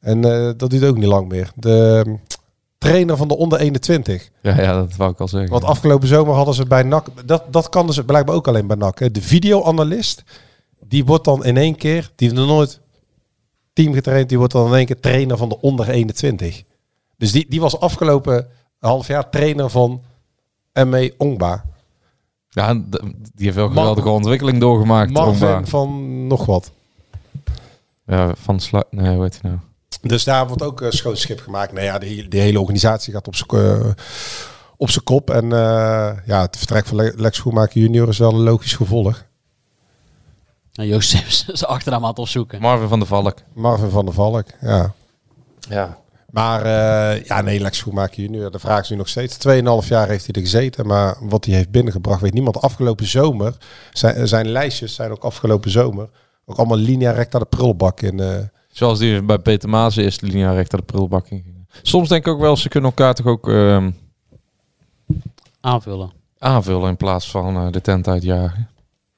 En eh, dat duurt ook niet lang meer. De mm, trainer van de onder 21. Ja, ja, dat wou ik al zeggen. Want afgelopen zomer hadden ze bij NAC... Dat, dat kan dus blijkbaar ook alleen bij NAC. Hè. De videoanalist, die wordt dan in één keer... Die heeft nog nooit team getraind. Die wordt dan in één keer trainer van de onder 21. Dus die, die was afgelopen half jaar trainer van ME Ongba. Ja, die heeft wel een geweldige ontwikkeling doorgemaakt. Marvin van nog wat. Ja, van Sla... Nee, hoe heet hij nou? Dus daar wordt ook een schoon schip gemaakt. Nou ja, de, de hele organisatie gaat op zijn eh, op zijn kop. En eh, ja, het vertrek van Le- Lex Schoenmaker junior is wel een logisch gevolg. Nou, Joost is zijn achternaam aan het opzoeken. Marvin van der Valk. Marvin van der Valk, ja. Ja. Maar eh, ja, nee, Lex Schoenmaker junior, de vraag is nu nog steeds. 2,5 jaar heeft hij er gezeten, maar wat hij heeft binnengebracht weet niemand. Afgelopen zomer, zijn, zijn lijstjes zijn ook afgelopen zomer. Ook allemaal linea recta de prullenbak in, eh, Zoals die bij Peter Maas de eerste linia rechter de prullenbak in gingen. Soms denk ik ook wel, ze kunnen elkaar toch ook ehm, Aanvullen. aanvullen in plaats van eh, de tent uitjagen.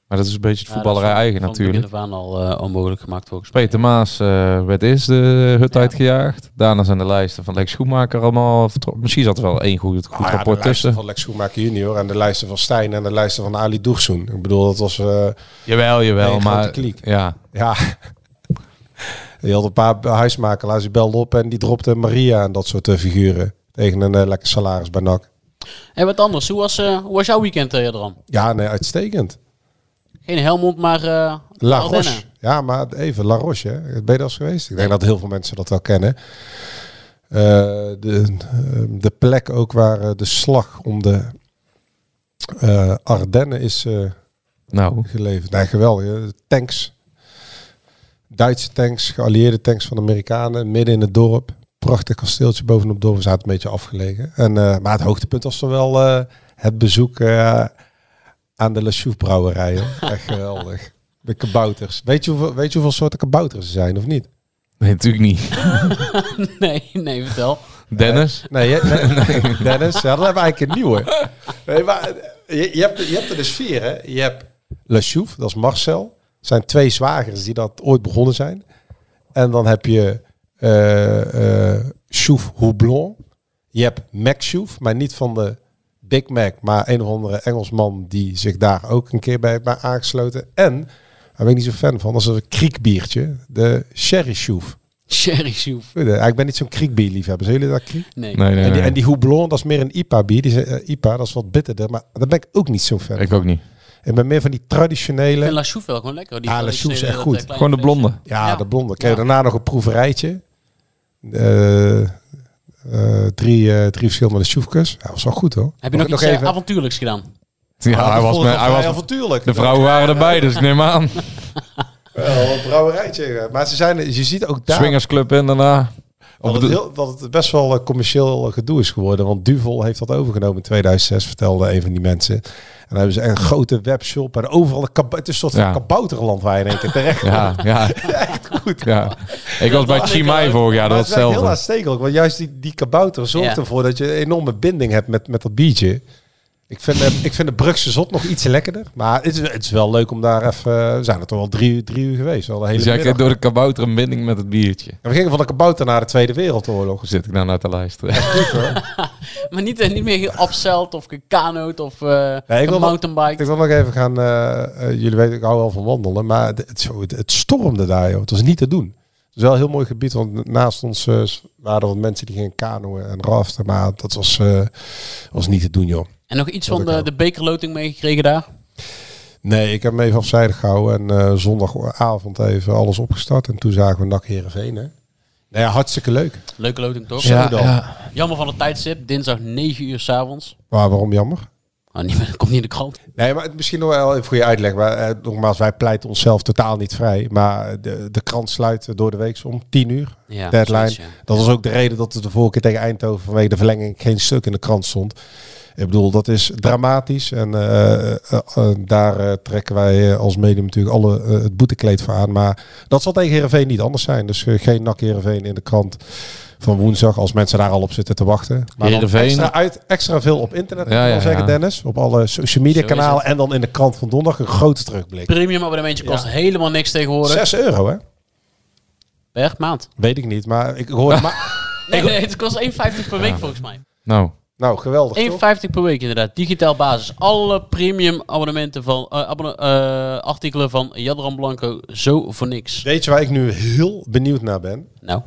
Maar dat is een beetje het voetballerij eigen van natuurlijk. Van al eh, onmogelijk gemaakt volgens mij. Peter Maas eh, werd eerst de hut Ja. uitgejaagd. Daarna zijn de lijsten van Lex Schoenmaker allemaal vertrokken. Misschien zat er wel één goed, goed Ah ja, rapport de lijsten tussen. van Lex Schoenmaker junior en de lijsten van Stijn en de lijsten van Ali Doegsoen. Ik bedoel, dat was... eh, Jawel, jawel. Een maar kliek. ja, ja... Je had een paar huismakelaars, die belden op en die dropte Maria en dat soort figuren. Tegen een lekker salaris bij NAC. En wat anders, hoe was, eh, hoe was jouw weekend, uh, Jadran? Ja, nee, uitstekend. Geen Helmond, maar eh La Ardennen. Roche. Ja, maar even, La Roche. Hè. Ben je eens geweest? Ik denk dat heel veel mensen dat wel kennen. Eh, de, eh, de plek ook waar de slag om de eh, Ardennen is eh, nou, geleverd. Nee, geweldig. Tanks. Duitse tanks, geallieerde tanks van de Amerikanen, midden in het dorp. Prachtig kasteeltje bovenop het dorp. We zaten een beetje afgelegen. En, eh, maar het hoogtepunt was toch wel eh, het bezoek eh, aan de Le Chouf brouwerij. hè. Echt geweldig. De kabouters. Weet je, hoeveel, weet je hoeveel soorten kabouters er zijn of niet? nee, natuurlijk niet. nee, nee, vertel. Dennis? Nee, je- nee, Dennis. Ja, dan hebben we eigenlijk een nieuwe. Nee, maar je, je, hebt, je hebt er dus vier, hè. Je hebt Le Chouf, dat is Marcel. Het zijn twee zwagers die dat ooit begonnen zijn. En dan heb je eh eh Chouf Houblon. Je hebt Mac Chouf, maar niet van de Big Mac, maar een of andere Engelsman die zich daar ook een keer bij heeft bij aangesloten. En, daar ben ik niet zo fan van, dat is een kriekbiertje, de Sherry Chouf. Sherry Soef. Ik ben niet zo'n kriekbierliefhebber. Zijn jullie dat kriek? Nee. Nee, nee, En die, en die Houblon, dat is meer een IPA-bier. Die is, eh, IPA, dat is wat bitterder. Maar daar ben ik ook niet zo fan Ik van. ook niet. Ik ben meer van die Ik traditionele... vind La Chouf wel gewoon lekker. Die Ja, La Chouf is echt goed. eh, kleine Gewoon de blonde. Ja, Ja. de blonde. Kreeg Ja. daarna nog een proeverijtje. Eh, eh, drie, eh, drie verschillende choefkes. Ja, dat was wel goed hoor. Heb je nog, Mag iets eh, avontuurlijks gedaan? Ja, Ah, hij dat was, ik hij was, avontuurlijk. de vrouwen waren erbij, dus ik neem aan. Wel, een brouwerijtje. Maar ze zijn, je ziet ook daar Swingersclub en daarna. Dat, het de- heel, dat het best wel eh, commercieel gedoe is geworden. Want Duvel heeft dat overgenomen in 2006, vertelde een van die mensen. En dan hebben ze een grote webshop en overal een kab- het is een soort Ja. van kabouterland waar je in één keer terecht ja, ja, Echt goed. ja. Ik was bij Chimay vorig jaar, dat het is eigenlijk heel hetzelfde. aanstekelijk, want juist die, die kabouter zorgt Ja. ervoor dat je een enorme binding hebt met, met dat biertje. Ik vind, de, ik vind de Brugse zot nog iets lekkerder. Maar het is, het is wel leuk om daar even... We zijn er toch wel drie, drie uur geweest. Wel de hele Dus jij kreeg door de kabouter een binding met het biertje. En we gingen van de kabouter naar de Tweede Wereldoorlog. Zit ik nou naar te luisteren? Goed hoor. Maar niet, eh, niet meer geupseld of gekanoot of eh Nee, ik wil nog- mountainbike. Ik wil nog even gaan... eh, eh, jullie weten, ik hou wel van wandelen. Maar het, het, zo- het, het stormde daar, joh. Het was niet te doen. Het is wel een heel mooi gebied. Want naast ons eh, waren er wat mensen die gingen kanoën en raften. Maar dat was, eh, was niet te doen, joh. En nog iets Dat van de, de bekerloting meegekregen daar? Nee, ik heb hem even afzijdig gehouden. En eh, zondagavond even alles opgestart. En toen zagen we NAC Heerenveen, hè. Nou ja, hartstikke leuk. Leuke loting toch? Ja, dan. Jammer van het tijdstip. Dinsdag 9 uur s'avonds. Maar waarom jammer? Oh, niet, meer- komt niet in de krant. Nee, maar het- misschien nog wel even voor je uitleg. Maar, eh, nogmaals, wij pleiten onszelf totaal niet vrij. Maar de, de krant sluit door de week om 10 uur. Ja, deadline. ja. Dat was ook de reden dat het de vorige keer tegen Eindhoven vanwege de verlenging geen stuk in de krant stond. Ik bedoel, dat is dramatisch. En eh, eh, eh, daar eh, trekken wij eh, als medium natuurlijk alle eh, het boetekleed voor aan. Maar dat zal tegen Heerenveen niet anders zijn. Dus eh, geen nak Heerenveen in de krant van woensdag. Als mensen daar al op zitten te wachten. Maar dan extra, uit, extra veel op internet, Ja, ja, zeggen ja. Dennis. Op alle social media Zo kanalen. En dan in de krant van donderdag een grote terugblik. Premium abonnementje kost helemaal niks tegenwoordig. 6 euro hè? Per maand. Weet ik niet. Maar ik hoorde maar... Nee, nee, het kost 1,50 per week volgens mij. Nou, Nou, geweldig 1,50 toch? per week inderdaad. Digitaal basis. Alle premium abonnementen van eh, abonne- eh, artikelen van Jadran Blanco zo voor niks. Weet je waar ik nu heel benieuwd naar ben? Nou,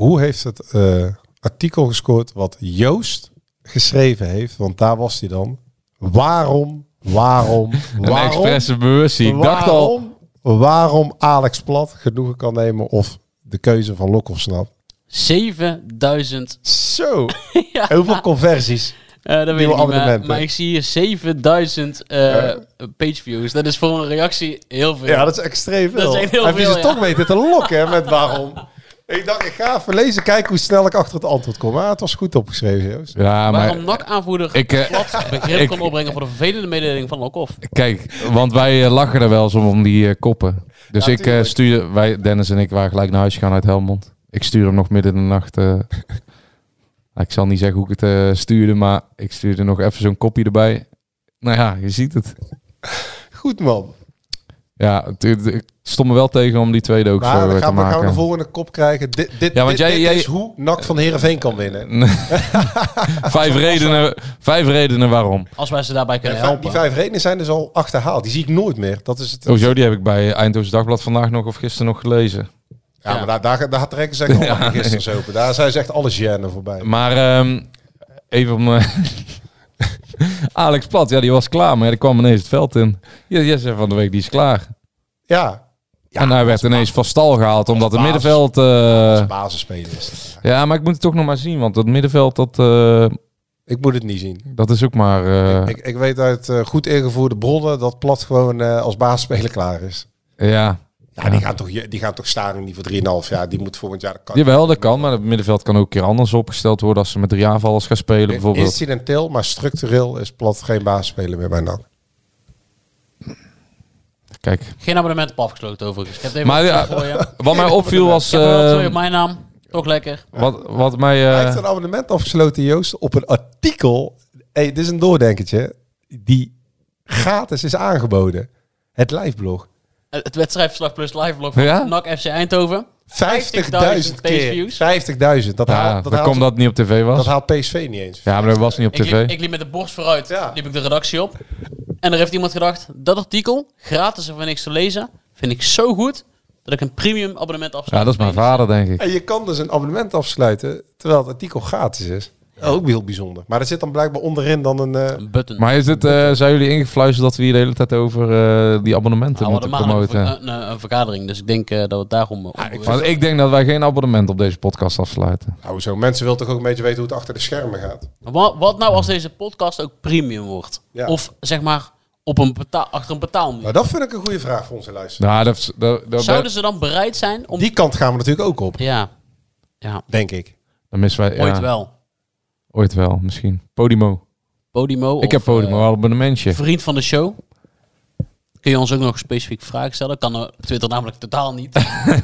Hoe heeft het eh, artikel gescoord wat Joost geschreven heeft? Want daar was hij dan. Waarom, waarom, een waarom, expresse bus. Ik dacht al. waarom, waarom Alex Plat genoegen kan nemen of de keuze van Lok of Snap? 7000. Zo, ja, hoeveel conversies? eh, dat weet nieuwe ik niet, maar, abonnementen. maar ik zie hier 7000 eh page views. Dat is voor een reactie heel veel. Ja, dat is extreem veel. Dat is echt heel Heb je veel, ze ja. toch weten te lokken hè, met waarom? Ik dacht, ik ga even lezen, kijken hoe snel ik achter het antwoord kom. Maar het was goed opgeschreven, Joost. Ja, maar Waarom NAC-aanvoerder ik, plat begrip ik- kan opbrengen voor de vervelende mededeling van Lokhoff? kijk, want wij eh, lachen er wel eens om, om die eh, koppen. Dus Ja, ik stuur, wij, Dennis en ik waren gelijk naar huis gegaan uit Helmond. Ik stuur hem nog midden in de nacht. eh, ik zal niet zeggen hoe ik het stuurde, maar ik stuurde nog even zo'n kopje erbij. Nou ja, je ziet het. Goed, man. Ja, het, ik stond me wel tegen om die tweede ook Maar zo dan eh, te gaan we, gaan we maken. de volgende kop krijgen. Dit, dit, Ja, want dit, jij- dit jij- is hoe NAC van Heerenveen kan winnen. vijf, redenen, vijf redenen waarom. Als wij ze daarbij En kunnen helpen. die vijf redenen zijn dus al achterhaald. Die zie ik nooit meer. Dat is het. Hoezo, die heb ik bij Eindhoven Dagblad vandaag nog of gisteren nog gelezen. Ja, Ja. maar daar, daar, daar trekken ze echt al ja, gisteren open. Daar zijn ze echt alle gêne voorbij. Maar ehm, even om... Alex Plat, ja, die was klaar, maar die kwam ineens het veld in. Ja, jij zei van de week, die is klaar. Ja. ja en hij werd ineens van stal gehaald, omdat het middenveld... eh basisspeler is ja, maar ik moet het toch nog maar zien, want het middenveld, dat, eh, Ik moet het niet zien. dat is ook maar... eh, Ik, ik weet uit goed ingevoerde bronnen dat Plat gewoon als basisspeler klaar is. ja, Ja, Die, gaan toch, die gaan toch Staring niet voor 3,5 jaar. Die moet volgend jaar... Kan. jawel, dat kan, maar het middenveld kan ook een keer anders opgesteld worden als ze met drie aanvallers gaan spelen, bijvoorbeeld. Incidenteel, maar structureel is Plat geen basisspeler meer bij NAC. Kijk, Geen abonnement op afgesloten overigens. Ik heb even Maar, ja, wat mij opviel was... Wel twee eh, op mijn naam. Toch lekker. wat, wat mij... Hij eh, heeft een abonnement afgesloten, Joost, op een artikel. Hey, dit is een doordenkertje. Die gratis is aangeboden. Het liveblog. Het het wedstrijdverslag plus liveblog van Ja? NAC FC Eindhoven. 50.000 50.000 keer. 50.000. 50.000. Dat, ja, haalt, dat, dat haalt, komt dat het niet op tv was. dat haalt PSV niet eens. Ja, maar dat was niet op Ik tv. liep, ik liep met de borst vooruit. Ja. Liep ik de redactie op. En er heeft iemand gedacht, dat artikel, gratis en voor niks te lezen, vind ik zo goed, dat ik een premium abonnement afsluit. Ja, dat is mijn vader, denk ik. En je kan dus een abonnement afsluiten, terwijl het artikel gratis is. Ook heel bijzonder. Maar er zit dan blijkbaar onderin dan een... eh, Een button. Maar is het, eh, zijn jullie ingefluisterd dat we hier de hele tijd over eh, die abonnementen Nou, we moeten hadden maandag promoten? een, een, een vergadering, dus ik denk eh, dat we het daarom... uh, ik Want ik denk dat wij geen abonnement op deze podcast afsluiten. nou, zo mensen willen toch ook een beetje weten hoe het achter de schermen gaat. wat, wat nou als deze podcast ook premium wordt? Ja. Of zeg maar op een betaal, achter een betaalmuur. Nou, dat vind ik een goede vraag voor onze luisteraars. Nou, dat, dat, dat, Zouden ze dan bereid zijn om... Die kant gaan we natuurlijk ook op, Ja, ja denk ik. dan missen wij... ooit ja, wel. Ooit wel, misschien. Podimo. Podimo ik heb of, Podimo, eh, al abonnementje. vriend van de show. Kun je ons ook nog specifiek vragen stellen? Kan er op Twitter namelijk totaal niet.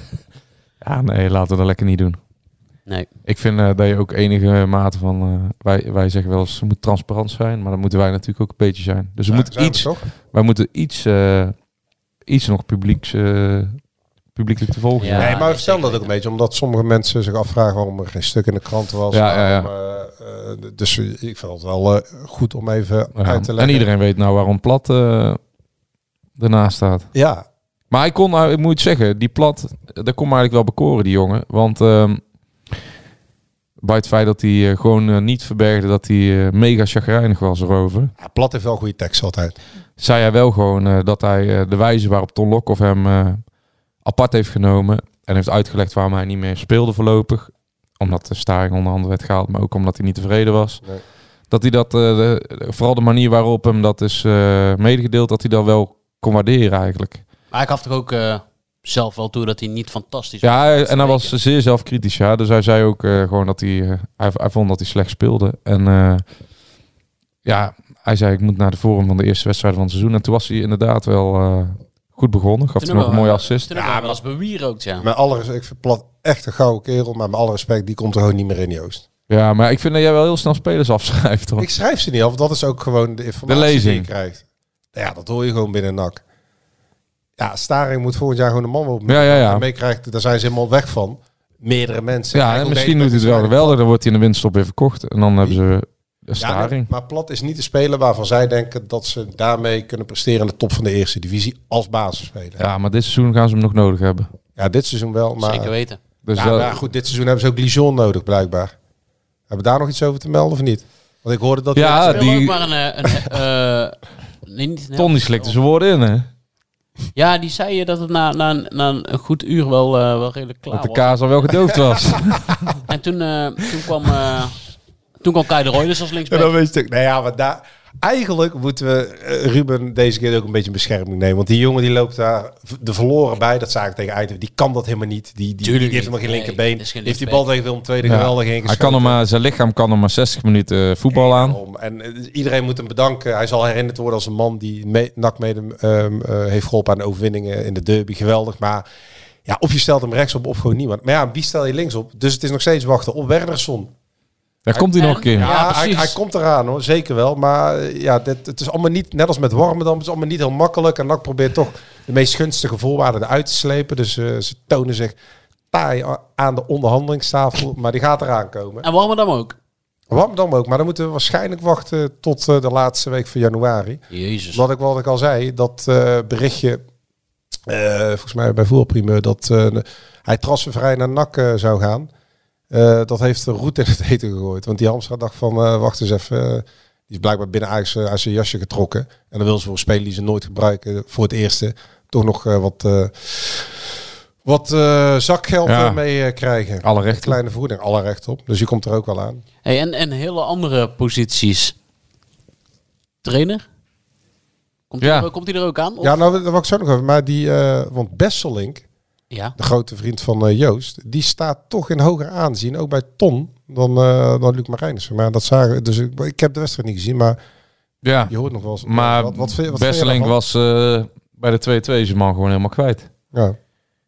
Ja, nee, laten we dat lekker niet doen. Nee. Ik vind eh, dat je ook enige mate van... eh, wij, wij zeggen wel eens, moet transparant zijn. Maar dat moeten wij natuurlijk ook een beetje zijn. Dus er Ja, we iets... toch? Wij moeten iets, eh, iets nog publieks, eh, publiekelijk te volgen Ja. nee, maar we nee, vertellen zeker dat ook een beetje, omdat sommige mensen zich afvragen waarom er geen stuk in de krant was. Ja, ja, ja. waarom, eh, eh, dus ik vind het wel eh, goed om even Ja. uit te leggen. En iedereen weet nou waarom Plat eh ernaast staat. Ja, Maar ik kon, nou, ik moet zeggen, die Plat, daar kon me eigenlijk wel bekoren, die jongen. Want ehm, bij het feit dat hij eh, gewoon eh, niet verbergde dat hij eh, mega chagrijnig was erover... ja, Plat heeft wel goede tekst altijd. zei hij wel gewoon eh, dat hij eh, de wijze waarop Ton Lokhoff hem eh, apart heeft genomen en heeft uitgelegd waarom hij niet meer speelde voorlopig. Omdat de staring onder andere werd gehaald, maar ook omdat hij niet tevreden was. Nee. Dat hij dat, eh, de- vooral de manier waarop hem dat is eh, medegedeeld, dat hij dat wel kon waarderen eigenlijk. Maar ik gaf toch ook eh, zelf wel toe dat hij niet fantastisch Ja, was. hij- en hij was zeer zelfkritisch. Ja. Dus hij zei ook eh, gewoon dat hij, hij, hij vond dat hij slecht speelde. En eh, ja, hij zei ik moet naar de vorm van de eerste wedstrijd van het seizoen. En toen was hij inderdaad wel eh, goed begonnen. Gaf Toen hij nog een mooie assist. Toen ook wel eens bewierookt, ja. Met alle respect, ik vind Plat echt een gouden kerel, maar met alle respect, die komt er gewoon niet meer in, Joost. Ja, maar ik vind dat jij wel heel snel spelers afschrijft. Hoor. Ik schrijf ze niet af, dat is ook gewoon de informatie De lezing. die je krijgt. Ja, dat hoor je gewoon binnen NAC. Ja, Staring moet volgend jaar gewoon de man op. Ja, ja, ja. Meekrijgt, daar zijn ze helemaal weg van. Meerdere mensen. Ja, en misschien doet hij het wel geweldig. Dan wordt hij in de winterstop weer verkocht. En dan hebben ze een Ja, maar Plat is niet de speler waarvan zij denken dat ze daarmee kunnen presteren in de top van de eerste divisie als basisspeler. Ja, Ja, maar dit seizoen gaan ze hem nog nodig hebben. dit seizoen wel, maar, Zeker weten. Dus ja, maar goed, dit seizoen hebben ze ook Lijon nodig blijkbaar. Hebben we daar nog iets over te melden of niet? Want ik hoorde dat Ja, die- ook maar een... eh, een eh, nee, niet een Ton die slikte zijn woorden in, hè? Ja, die zei je dat het na, na, een- na een goed uur wel, eh, wel redelijk klaar Dat de was. kaas al wel gedoofd was. En toen, eh, toen kwam... eh toen kwam Kai de Roy dus als En dan linksback. weet je, nou ja, maar daar, eigenlijk moeten we eh, Ruben deze keer ook een beetje in bescherming nemen. Want die jongen die loopt daar de verloren bij. Dat ik tegen Eindhoven. Die kan dat helemaal niet. Die, die, die heeft helemaal geen Nee, linkerbeen. geen heeft die linksback. bal tegen Willem II Ja. geweldig in Hij kan maar, zijn lichaam kan er maar 60 minuten voetbal aan. En eh, iedereen moet hem bedanken. Hij zal herinnerd worden als een man die me, NAC mede ehm, eh, heeft geholpen aan de overwinningen in de derby. Geweldig. Maar ja, of je stelt hem rechtsop of gewoon niemand. Maar ja, wie stel je linksop? Dus het is nog steeds wachten op Wernersson. Daar komt hij nog een keer. Ja, Ja, hij, komt eraan hoor, zeker wel. Maar eh, ja, dit, het is allemaal niet, net als met Warmerdam, het is allemaal niet heel makkelijk. En NAC probeert toch de meest gunstige voorwaarden eruit te slepen. Dus eh, ze tonen zich taai aan de onderhandelingstafel. Maar die gaat eraan komen. En Warmerdam ook. Warmerdam ook, maar dan moeten we waarschijnlijk wachten tot eh, de laatste week van januari. Jezus. Wat ik, wat ik al zei, dat eh, berichtje, eh, volgens mij bij Voetbalprimeur, dat eh, hij transfervrij naar NAC zou gaan. Eh, dat heeft de route in het eten gegooid. Want die Hamstra dacht van, eh, wacht eens even, eh, die is blijkbaar binnen Ajax uit zijn jasje getrokken. En dan wil ze voor een speler die ze nooit gebruiken, voor het eerste, toch nog eh, wat, eh, wat eh, zakgeld Ja. mee krijgen. Alle Een rechten. kleine vergoeding, alle recht op. Dus die komt er ook wel aan. Hey, en, en hele andere posities. Trainer? Komt hij Ja. er, komt hij er ook aan? Of- Ja, nou, dat wil ik zo nog even. Maar die, eh, want Besselink, ja. de grote vriend van eh, Joost, die staat toch in hoger aanzien, ook bij Ton, dan, eh, dan Luc Marijnissen. Maar dat zagen, dus ik, ik heb de wedstrijd niet gezien, maar Ja, je hoort nog wel eens. maar wat, wat, wat daarvan? was eh, bij de 2-2 zijn man gewoon helemaal kwijt. Ja,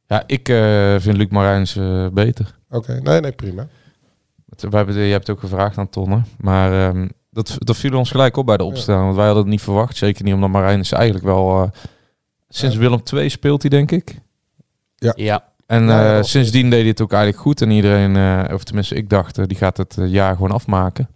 Ja, ik eh, vind Luc Marijns eh, beter. oké. Nee, nee, prima. We hebben, je hebt het ook gevraagd aan Tonne. Maar ehm, dat, dat viel ons gelijk op bij de opstelling. Want wij hadden het niet verwacht. Zeker niet omdat Marijns eigenlijk wel... eh, sinds Willem II speelt hij, denk ik. Ja. En Ja, ja, eh, sindsdien deed hij het ook eigenlijk goed. En iedereen, eh, of tenminste ik dacht, eh, die gaat het jaar gewoon afmaken.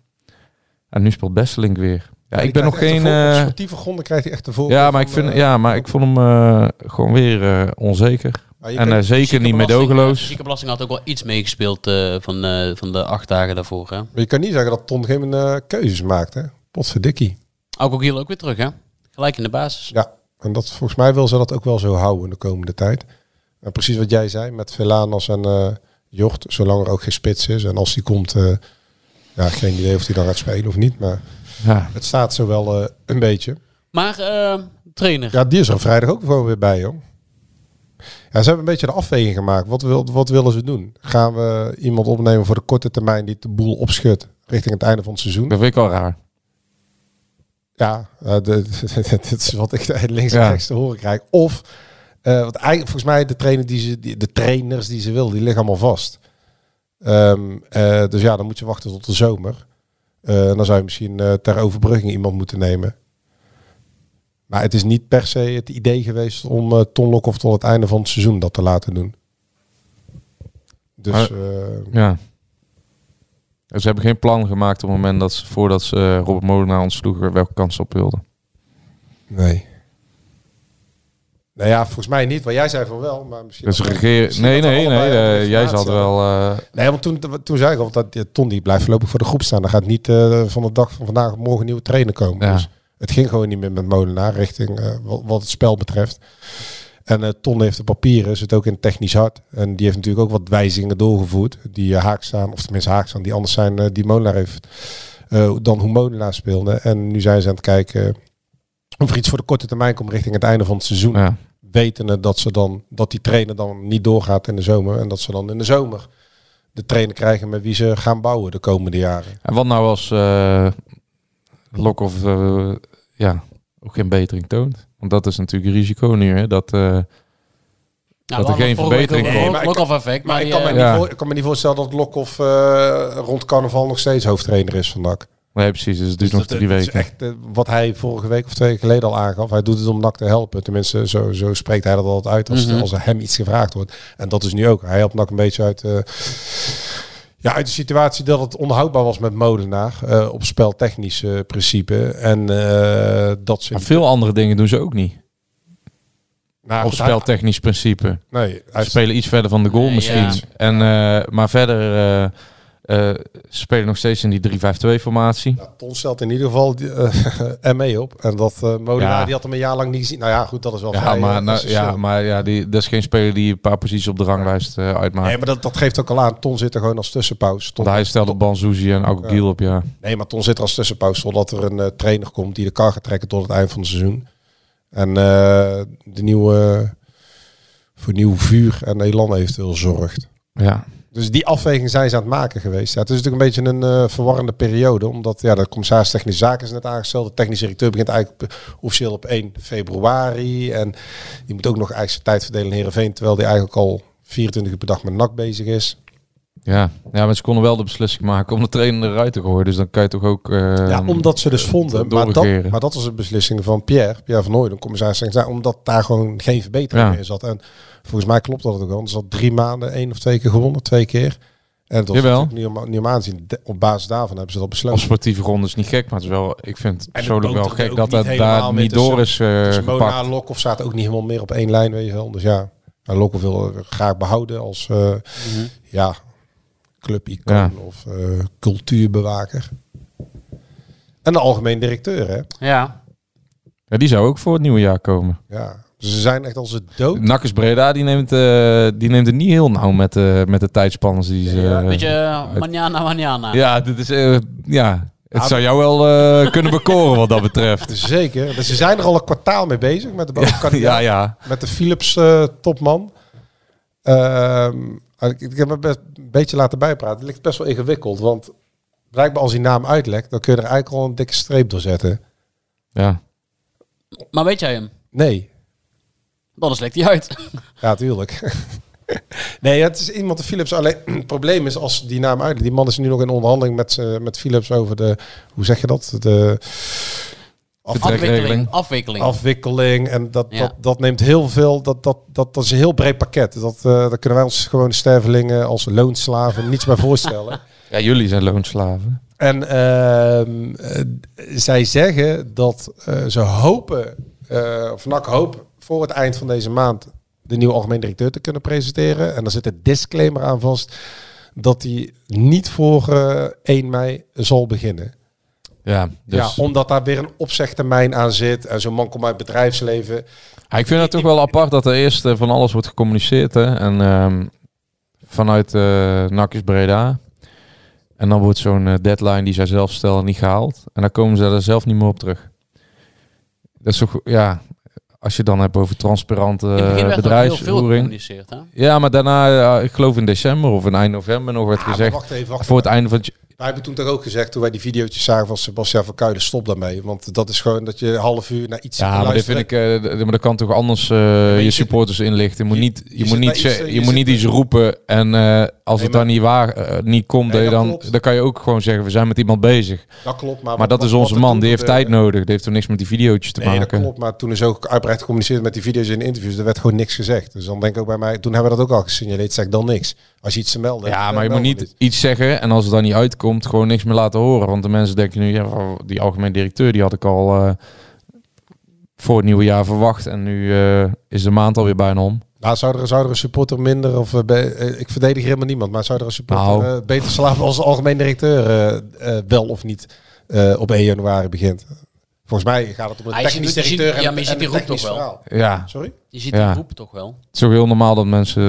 En nu speelt Besselink weer. Ja, ik ben nog geen... op eh, sportieve gronden krijgt hij echt de voorkeur ja, maar ik, vind, ja, maar ik vond hem eh, gewoon weer eh, onzeker. En zeker niet Ziekenbelasting- meedogenloos. Ziekenbelasting had ook wel iets meegespeeld eh, van, eh, van de acht dagen daarvoor. Hè? maar je kan niet zeggen dat Ton geen keuzes maakt, hè? Potverdikkie. Ook ook hier ook weer terug, hè? Gelijk in de basis. Ja, en dat, volgens mij wil ze dat ook wel zo houden de komende tijd. En precies wat jij zei met Velanas en eh Jort, zolang er ook geen spits is. En als die komt, eh, ja, geen idee of hij dan gaat spelen of niet. Maar Ja, het staat zo wel eh, een beetje. Maar eh, trainer. Ja, die is er vrijdag ook gewoon weer bij, joh. Ja, ze hebben een beetje de afweging gemaakt. Wat, wil, wat willen ze doen? Gaan we iemand opnemen voor de korte termijn die de boel opschudt richting het einde van het seizoen? dat vind ik wel raar. Ja, de, dit is wat ik links en Ja. rechts te horen krijg. Of, eh wat eigenlijk volgens mij de, trainer die ze, die, de trainers die ze wil, die liggen allemaal vast. Ehm, eh, dus ja, dan moet je wachten tot de zomer. Eh, dan zou je misschien ter overbrugging iemand moeten nemen. Maar het is niet per se het idee geweest om eh Ton Lokhoff tot het einde van het seizoen dat te laten doen. Dus Ja. Ze hebben geen plan gemaakt op het moment dat ze, voordat ze Robert Molenaar ontsloegen, welke kans ze op wilden. nee. Nou ja, volgens mij niet. Wat jij zei van wel, maar misschien... Dus dat- regeer... Nee, nee, nee. allebei eh, jij zat wel... eh, Nee, want toen, toen zei ik al dat die Ton die blijft voorlopig voor de groep staan. Dan gaat niet eh, van de dag van vandaag morgen nieuwe trainer komen. Ja. Dus het ging gewoon niet meer met Molenaar richting wat, wat het spel betreft. En Ton heeft de papieren, zit ook in technisch hart. En die heeft natuurlijk ook wat wijzigingen doorgevoerd. Die eh, haak staan, of tenminste haak staan, die anders zijn die Molenaar heeft. dan hoe Molenaar speelde. En nu zijn ze aan het kijken of er iets voor de korte termijn komt richting het einde van het seizoen. ja. Wetende dat ze dan dat die trainer dan niet doorgaat in de zomer. En dat ze dan in de zomer de trainer krijgen met wie ze gaan bouwen de komende jaren. En wat nou als eh Lokhoff eh, ja, ook geen betering toont? Want dat is natuurlijk een risico nu, hè? Dat, eh, Nou, er geen verbetering komt. Lok- Nee, maar ik Lokhoff effect. Maar Maar ik kan, me niet voor- ik kan me niet voorstellen dat Lokhoff eh rond carnaval nog steeds hoofdtrainer is van NAC. Nee, precies. Dus het duurt Dus nog dat- drie dat is weken. echt eh, wat hij vorige week of twee weken geleden al aangaf. Hij doet het om NAC te helpen. Tenminste, zo, zo spreekt hij dat altijd uit als, Mhm. als er hem iets gevraagd wordt. En dat is nu ook. Hij helpt NAC een beetje uit, eh, ja, uit de situatie dat het onhoudbaar was met Molenaar. eh, op speltechnisch eh, principe. En eh, dat ze... Maar veel andere dingen doen ze ook niet. Nou, Op speltechnisch principe. Nee, hij Ze spelen iets verder van de goal Nee, misschien. ja. En, eh, maar verder, ze spelen nog steeds in die 3-5-2 formatie. Ja, Ton stelt in ieder geval die, eh, ME op. En dat eh Molenaar, Ja. die had hem een jaar lang niet gezien. Nou ja, goed, dat is wel Ja, vrij, maar, nou, ja, maar ja, die, dat is geen speler die een paar posities op de ranglijst uitmaakt. Nee, maar dat, dat geeft ook al aan. Ton zit er gewoon als tussenpauze. Ton, hij stelde Banzuzi en Agogiel op, ja. Nee, maar Ton zit er als tussenpauze totdat er een trainer komt die de kar gaat trekken tot het eind van het seizoen. En de nieuwe voor nieuw vuur en elan eventueel zorgt. ja. Dus die afweging zijn ze aan het maken geweest. Ja, het is natuurlijk een beetje een eh, verwarrende periode. Omdat ja, de commissaris technische zaken is net aangesteld. De technische directeur begint eigenlijk officieel op 1 februari. En die moet ook nog eigenlijk zijn tijd verdelen in Heerenveen. Terwijl die eigenlijk al 24 uur per dag met NAC bezig is. Ja. ja, maar ze konden wel de beslissing maken om de trainer eruit te gooien. Dus dan kan je toch ook... eh, Ja, omdat ze dus vonden. Maar dat, maar dat was de beslissing van Pierre, Pierre van Hooydonk, commissaris. technische zaken, Omdat daar gewoon geen verbetering Ja. in zat. En volgens mij klopt dat ook al. Ze had drie maanden één of twee keer gewonnen, twee keer. En het was niet om, niet om aan te zien. De- Op basis daarvan hebben ze dat Op besloten. sportieve grond is niet gek, maar het is wel, ik vind het persoonlijk wel gek dat het helemaal daar niet door is eh, Dus Mona en Lokhoff zaten ook niet helemaal meer op één lijn, weet je wel. Dus ja, Lokhoff wil graag behouden als eh, ja, clubicoon Ja. of eh, cultuurbewaker. En de algemeen directeur, hè. Ja. Ja, die zou ook voor het nieuwe jaar komen. Ja, ze zijn echt als het dood. Nakkers Breda, die neemt, eh, die neemt het niet heel nauw met, eh, met de tijdspannen die ze... Een eh, beetje uh, manjana, manjana. ja, dit is... eh, ja, het Ah, zou jou wel eh, kunnen bekoren wat dat betreft. Zeker. Dus ze zijn er al een kwartaal mee bezig met de ja, bovenkandidaat. ja. Met de Philips eh, topman. Ehm, ik, ik heb me best een beetje laten bijpraten. Het ligt best wel ingewikkeld. Want blijkbaar als die naam uitlekt, dan kun je er eigenlijk al een dikke streep door zetten. ja. Maar weet jij hem? Nee. Dan lekt hij uit. Ja, tuurlijk. nee, het is iemand de Philips. Alleen het probleem is als die naam uitlekt. Die man is nu nog in onderhandeling met, eh, met Philips over de, hoe zeg je dat? De. Afwikkeling. Afwikkeling. afwikkeling. En dat, Ja. dat, dat neemt heel veel. Dat, dat, dat, dat is een heel breed pakket. Dat, eh daar kunnen wij ons gewoon stervelingen als loonslaven niets bij voorstellen. ja, jullie zijn loonslaven. En ehm, eh, zij zeggen dat eh, ze hopen, eh of NAC hoop voor het eind van deze maand de nieuwe algemeen directeur te kunnen presenteren. En daar zit een disclaimer aan vast dat hij niet voor eh 1 mei zal beginnen. Ja, dus... Ja, omdat daar weer een opzegtermijn aan zit. En zo'n man komt uit het bedrijfsleven. Ja, ik vind het toch wel apart dat er eerst eh, van alles wordt gecommuniceerd. Hè? En ehm, vanuit uh, Nakjes Breda. En dan wordt zo'n eh, deadline die zij zelf stellen niet gehaald. En dan komen ze er zelf niet meer op terug. Dat is toch, ja, als je het dan hebt over transparante bedrijfsvoering. Ja, maar daarna, ik geloof in december of in eind november nog werd Ah, gezegd. wacht even, wacht Voor het einde van het, Wij hebben toen toch ook gezegd, toen wij die video's zagen van Sebastian van Kuijden, stop daarmee. Want dat is gewoon dat je een half uur naar iets Ja, maar dit luistert. vind ik, eh, maar dat kan toch anders eh, je supporters inlichten. Je moet niet, je moet niet, iets, eh, je je moet niet iets roepen en eh, als Nee, het dan niet waar, eh, niet komt, Nee, dan, klopt. dan kan je ook gewoon zeggen, we zijn met iemand bezig. Dat klopt, maar, Maar dat wat- is onze man, die heeft tijd nodig. Die heeft er niks met die video's te Nee, dat maken. klopt, maar toen is ook uitbreid gecommuniceerd met die video's in de interviews, er werd gewoon niks gezegd. Dus dan denk ik ook bij mij, toen hebben we dat ook al gesignaleerd, zeg dan niks. Als je iets te melden Ja, maar je moet niet iets zeggen en als het dan niet uitkomt, gewoon niks meer laten horen. Want de mensen denken nu, ja, die algemeen directeur, die had ik al eh, voor het nieuwe jaar verwacht. En nu eh, is de maand alweer bijna om. Nou, zou er, zou er een supporter minder, of bij- eh, ik verdedig helemaal niemand, maar zou er een supporter Nou. eh, beter slapen als de algemeen directeur eh, eh, wel of niet eh, op 1 januari begint? Volgens mij gaat het om de Ah, ziet- directeur en, ja, maar je ziet en die roep technisch toch wel. verhaal. Ja, Sorry? Je ziet Ja. die roep toch wel. het is ook heel normaal dat mensen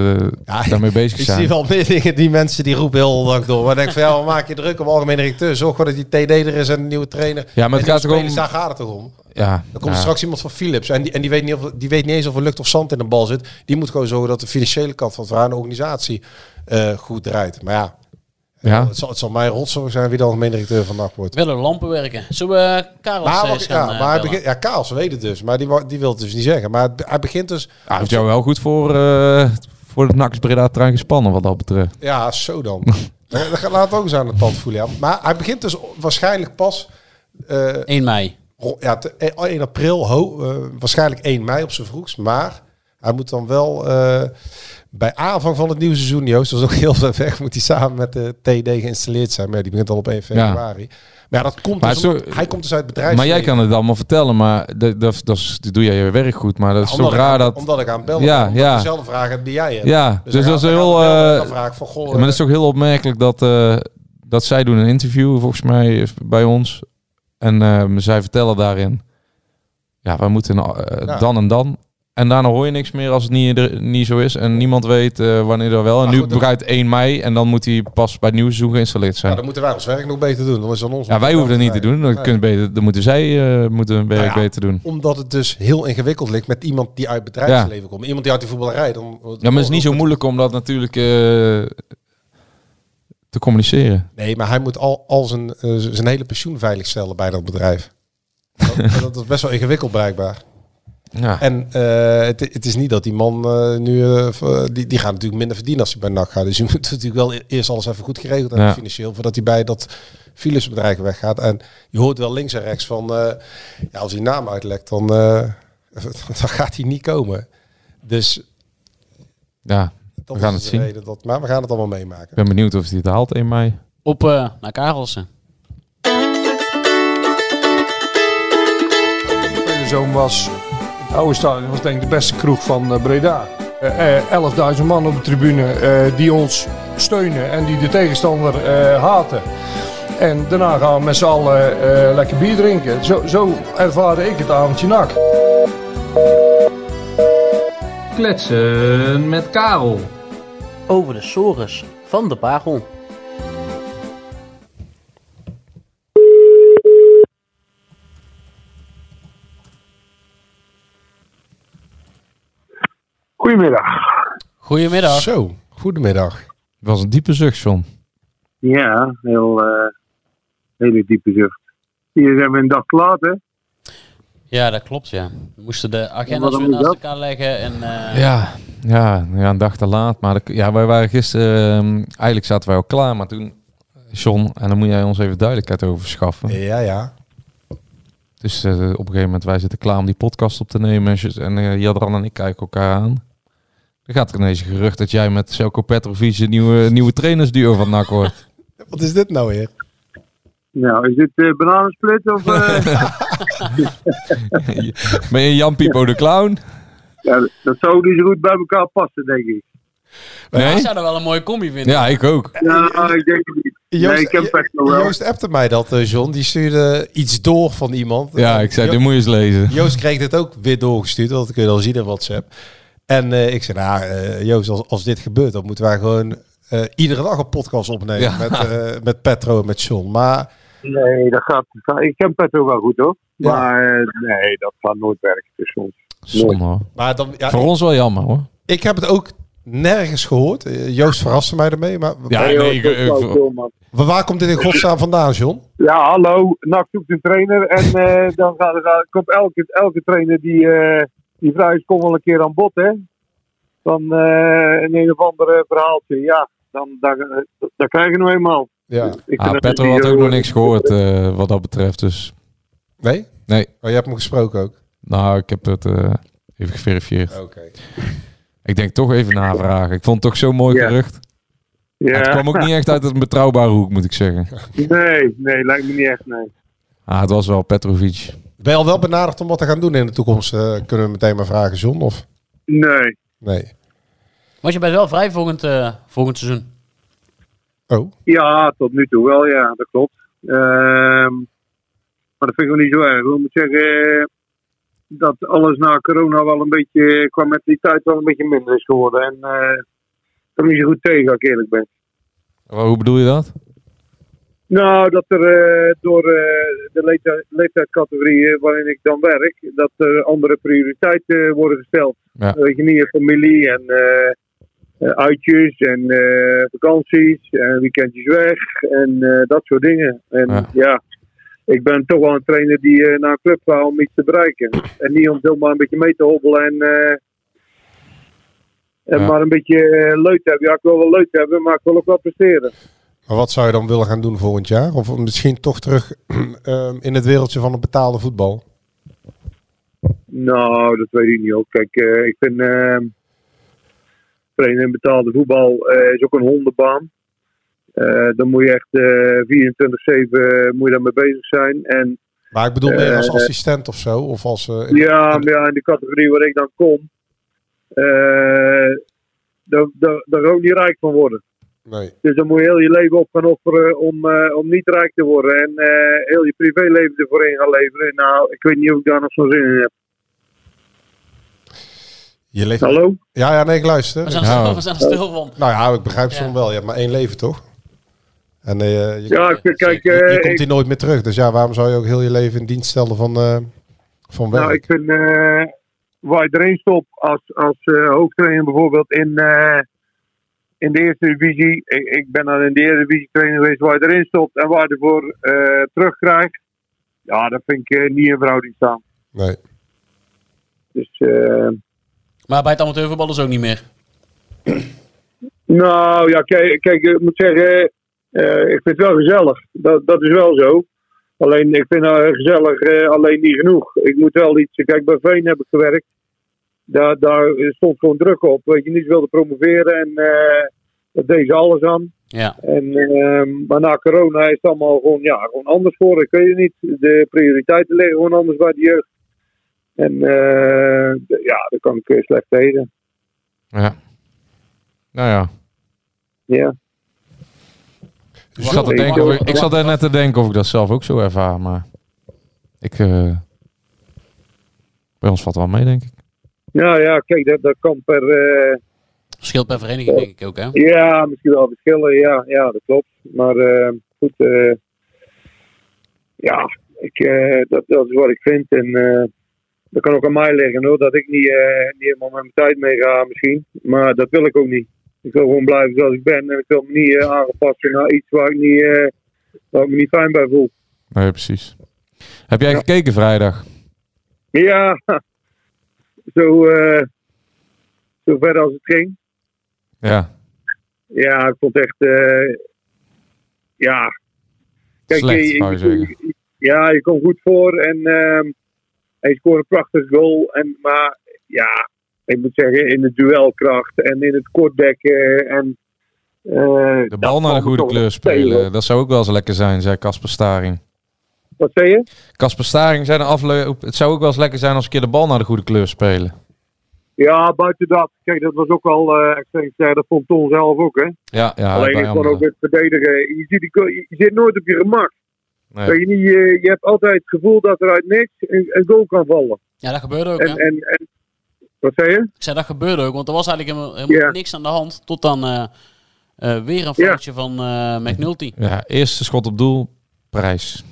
Ja, daarmee bezig Ik zijn. zie wel meer dingen die mensen die roepen heel dag door. Maar ik denk van ja, wat maak je druk om algemeen directeur? Zorg gewoon dat die TD er is en een nieuwe trainer. Ja, maar het gaat om... gaat het toch om. Ja, Dan komt ja. straks iemand van Philips en die, en die, weet niet of, die weet niet eens of er lucht of zand in de bal zit. Die moet gewoon zorgen dat de financiële kant van het verhaal en de organisatie eh, goed draait. Maar ja, Ja. het, zal, het zal mij rotzorg zijn wie de algemeen directeur vandaag wordt. Willen lampen werken. Zullen we Karel Maar, eens ja, gaan maar eh, hij begint, ja, weet het dus, maar die, die wil het dus niet zeggen. Maar het- hij begint dus, Hij heeft jou wel goed voor, eh voor het Nax Breda trein gespannen wat dat betreft. ja, zo dan. Dan dan laat het ook eens aan de tand voelen. Ja. Maar hij begint dus waarschijnlijk pas eh, 1 mei. Ja, te- eh, 1 april, ho, eh, waarschijnlijk 1 mei op zijn vroegst. Maar hij moet dan wel eh, bij aanvang van het nieuwe seizoen, Joost, dat is ook heel ver weg, moet hij samen met de TD geïnstalleerd zijn. Maar ja, die begint al op 1 februari. Maar ja, dat komt Maar dus zo- omdat- hij komt dus uit het bedrijf. Maar jij kan het allemaal vertellen, maar dat, dat, dat, doe jij je werk goed. Maar dat is ik raar aan- dat... Omdat ik aan bellen Ja, ja. dezelfde vragen heb die jij hebt. Ja, dus, dan dat is heel... bellen eh, vraag van, goh, maar dat is toch heel opmerkelijk dat, dat zij doen een interview volgens mij bij ons. En ehm, zij vertellen daarin, ja, wij moeten eh, Ja. dan en dan. En daarna hoor je niks meer als het niet, niet zo is. En niemand weet eh, wanneer er wel. En Maar nu goed, dat- begrijpt 1 mei en dan moet hij pas bij het nieuwe seizoen geïnstalleerd Ja, zijn. dan moeten wij ons werk nog beter doen. Dan is het aan ons. Ja, wij hoeven dat niet te doen. Dan, Nee. kunnen beter, dan moeten zij eh, moeten hun werk Nou ja. beter doen. Omdat het dus heel ingewikkeld ligt met iemand die uit bedrijfsleven komt. Iemand die uit de voetballerij. Dan, Ja, maar het is niet zo moeilijk om dat natuurlijk te communiceren. Nee, maar hij moet al, al zijn, eh, zijn hele pensioen veiligstellen bij dat bedrijf. Dat, dat is best wel ingewikkeld blijkbaar. Ja. En eh, het, het is niet dat die man eh, nu... v- die, die gaat natuurlijk minder verdienen als hij bij NAC gaat. Dus je moet natuurlijk wel e- eerst alles even goed geregeld hebben Ja. financieel... voordat hij bij dat Philips-bedrijf weggaat. En je hoort wel links en rechts van... ja, als hij naam uitlekt, dan, dan gaat hij niet komen. Dus ja, dat We gaan is het de zien. reden Dat, maar we gaan het allemaal meemaken. ik ben benieuwd of hij het haalt 1 mei. Op eh, naar Karelsen. Zoon was, het oude stadion was denk ik de beste kroeg van eh, Breda. Eh, eh, 11.000 man op de tribune eh, die ons steunen en die de tegenstander eh, haten. En daarna gaan we met z'n allen eh, lekker bier drinken. Zo, zo ervaarde ik het avondje nak. Kletsen met Karel. Over de sores van de Pagel. Goedemiddag. Goedemiddag. Zo, goedemiddag. Het was een diepe zucht, John. Ja, heel, eh, hele diepe zucht. Hier zijn we een dag hè? Ja, dat klopt, ja. We moesten de agenda's weer naast elkaar leggen en... eh, Ja, ja, ja, een dag te laat. Maar de- ja, wij waren gisteren... ehm, eigenlijk zaten wij al klaar, maar toen... John, en dan moet jij ons even duidelijkheid over verschaffen. Ja, ja. Dus eh, op een gegeven moment, wij zitten klaar om die podcast op te nemen. En, eh, Jadran en ik kijken elkaar aan. Dan gaat er ineens een gerucht dat jij met Selko Petrovic een nieuwe, nieuwe trainersduo van NAC wordt. Wat is dit nou weer? Nou, is dit eh bananensplit of... eh, ben je Jan Pipo de Clown? ja, dat zou dus goed bij elkaar passen, denk ik. Ik zou dat wel een mooie combi vinden. Ja, ik ook. Ja, ik denk het niet. Joost, nee, ik heb het nog wel. Joost appte mij dat, eh, John. Die stuurde iets door van iemand. Ja, ik zei, dit moet je eens lezen. Joost kreeg dit ook weer doorgestuurd. Dat kun je dan zien in WhatsApp. En eh, ik zei, nou eh, Joost, als, als dit gebeurt, dan moeten wij gewoon eh, iedere dag een podcast opnemen. Ja. Met, eh, met Petro en met John. Maar Nee, dat gaat... Ik ken Petro wel goed, hoor. Ja. Maar eh, nee, dat gaat nooit werken tussen ons. Zonde hoor. Maar dan, ja, Voor ons wel jammer hoor. ik heb het ook nergens gehoord. Eh, Joost verraste mij ermee. Maar Ja, Nee, nee, ik- ik- waar komt dit in godsnaam vandaan, John? Ja, hallo. NAC zoekt een trainer. En eh, dan gaat, gaat, komt elke, elke trainer die, eh, die vrij is, komt wel een keer aan bod, hè. Dan eh, een een of ander verhaaltje. Ja, dan, dan, dan krijg je nou eenmaal. Ja. Ah, Petro had ook nog niks gehoord eh, wat dat betreft. Dus Nee? nee, Oh, je hebt hem gesproken ook. nou, ik heb het eh, even geverifieerd. Oké. Ik denk toch even navragen. Ik vond het toch zo'n mooi Ja. gerucht. Ja. Het kwam ook niet echt uit een betrouwbare hoek, moet ik zeggen. Nee, nee, lijkt me niet echt, nee. Ah, het was wel Petrovic. Ben je al wel benaderd om wat te gaan doen in de toekomst? Eh, kunnen we meteen maar vragen, John? Of? Nee. Nee. Want je bent wel vrij volgend, eh, volgend seizoen. Oh. Ja, tot nu toe wel, ja, dat klopt. Ehm, maar dat vind ik wel niet zo erg. Ik moet zeggen eh, dat alles na corona wel een beetje, qua mentaliteit wel een beetje minder is geworden. En eh dat niet zo goed tegen, als ik eerlijk ben. Wa- Hoe bedoel je dat? Nou, dat er eh, door de leeftijd, leeftijdscategorieën waarin ik dan werk, dat er andere prioriteiten worden gesteld. Ja. Weet je niet, familie en uitjes en eh, vakanties en weekendjes weg en eh, dat soort dingen. En Ja. ja. ik ben toch wel een trainer die eh, naar een club gaat om iets te bereiken. En niet om zomaar een beetje mee te hobbelen en, eh, en Ja. maar een beetje eh, leuk te hebben. Ja, ik wil wel leuk hebben, maar ik wil ook wel presteren. Maar wat zou je dan willen gaan doen volgend jaar? Of misschien toch terug ehm, in het wereldje van het betaalde voetbal? Nou, dat weet ik niet ook. Kijk, eh, ik vind eh, trainen in betaalde voetbal eh, is ook een hondenbaan. Eh, dan moet je echt eh 24-7 moet je daarmee bezig zijn. En Maar ik bedoel meer als Eh, assistent of zo? Of als, eh, in- ja, ja, in de categorie waar ik dan kom, eh daar, daar, daar ook niet rijk van worden. Nee. Dus dan moet je heel je leven op gaan offeren om, eh, om niet rijk te worden. En eh, heel je privéleven ervoor in gaan leveren. Nou, ik weet niet of ik daar nog zo'n zin in heb. Je leeft... Hallo? Ja, ja, nee, ik luister. We zijn, er ja. stil, we zijn stil van. Nou ja, ik begrijp Ja. soms wel. Je hebt maar één leven, toch? En eh, je, Ja, ik- kijk, je, eh, je komt ik- hier nooit meer terug. Dus ja, waarom zou je ook heel je leven in dienst stellen van, eh, van werk? Nou, ik vind eh, waar je erin stopt als, als eh, hoofdtrainer bijvoorbeeld in, eh, in de eerste divisie. Ik, ik ben dan in de eerste divisie trainer geweest waar je erin stopt en waar je ervoor eh, terugkrijgt. Ja, dat vind ik niet in verhouding staan. Nee. Dus, eh, Maar bij het amateurvoetbal is ook niet meer. nou ja, kijk, kijk ik moet zeggen, eh, ik vind het wel gezellig. Dat, dat is wel zo. Alleen, ik vind het gezellig eh, alleen niet genoeg. Ik moet wel iets... Kijk, bij Veen heb ik gewerkt. Daar, daar stond gewoon druk op. Weet je, niet wilde promoveren en eh dat deed ze alles aan. Ja. En, ehm, maar na corona is het allemaal gewoon, ja, gewoon anders voor. Ik weet het niet. De prioriteiten liggen gewoon anders bij de jeugd. En eh, ja, daar kan ik eh, slecht tegen. Ja. Nou ja. Ja. Ik zat, te denken ik, ik zat er net te denken of ik dat zelf ook zo ervaar, maar ik, eh, bij ons valt het wel mee, denk ik. Ja, ja, kijk, dat, dat kan per. eh, Verschilt per vereniging, denk ik ook, hè? ja, misschien wel verschillen. Ja, ja dat klopt. Maar eh, goed, eh, ja, ik, dat, dat is wat ik vind. En eh, dat kan ook aan mij liggen hoor, dat ik niet, eh, niet helemaal met mijn tijd meega misschien. Maar dat wil ik ook niet. Ik wil gewoon blijven zoals ik ben. En ik wil me niet eh, aanpassen naar iets waar ik, niet, eh, waar ik me niet fijn bij voel. Nee, precies. Heb jij gekeken vrijdag? Ja, zo, zo ver als het ging. Ja. Ja, ik vond echt. ja. Slecht, je- je zeggen. Ja, je komt goed voor en ehm hij scoort een prachtig goal. En, maar ja, ik moet zeggen, in de duelkracht en in het kortdekken. En, eh, De bal naar de goede kleur spelen, dat zou ook wel eens lekker zijn, zei Casper Staring. Wat zei je? Casper Staring zei afloop, het zou ook wel eens lekker zijn als een keer de bal naar de goede kleur spelen. Ja, buiten dat. Kijk, dat was ook wel extreem sterk. Dat vond Ton zelf ook, hè? Ja, ja Alleen vond anderen. ook het verdedigen. Je, ziet, je zit nooit op je gemak. Nee. Je, niet, je, je hebt altijd het gevoel dat er uit niks een, een goal kan vallen. Ja, dat gebeurde ook, En, hè? en, en, wat zei je? Ik zei, dat gebeurde ook, want er was eigenlijk helemaal, helemaal Ja. niks aan de hand. Tot dan eh, eh, weer een foutje van eh McNulty. Ja, eerste schot op doel, prijs.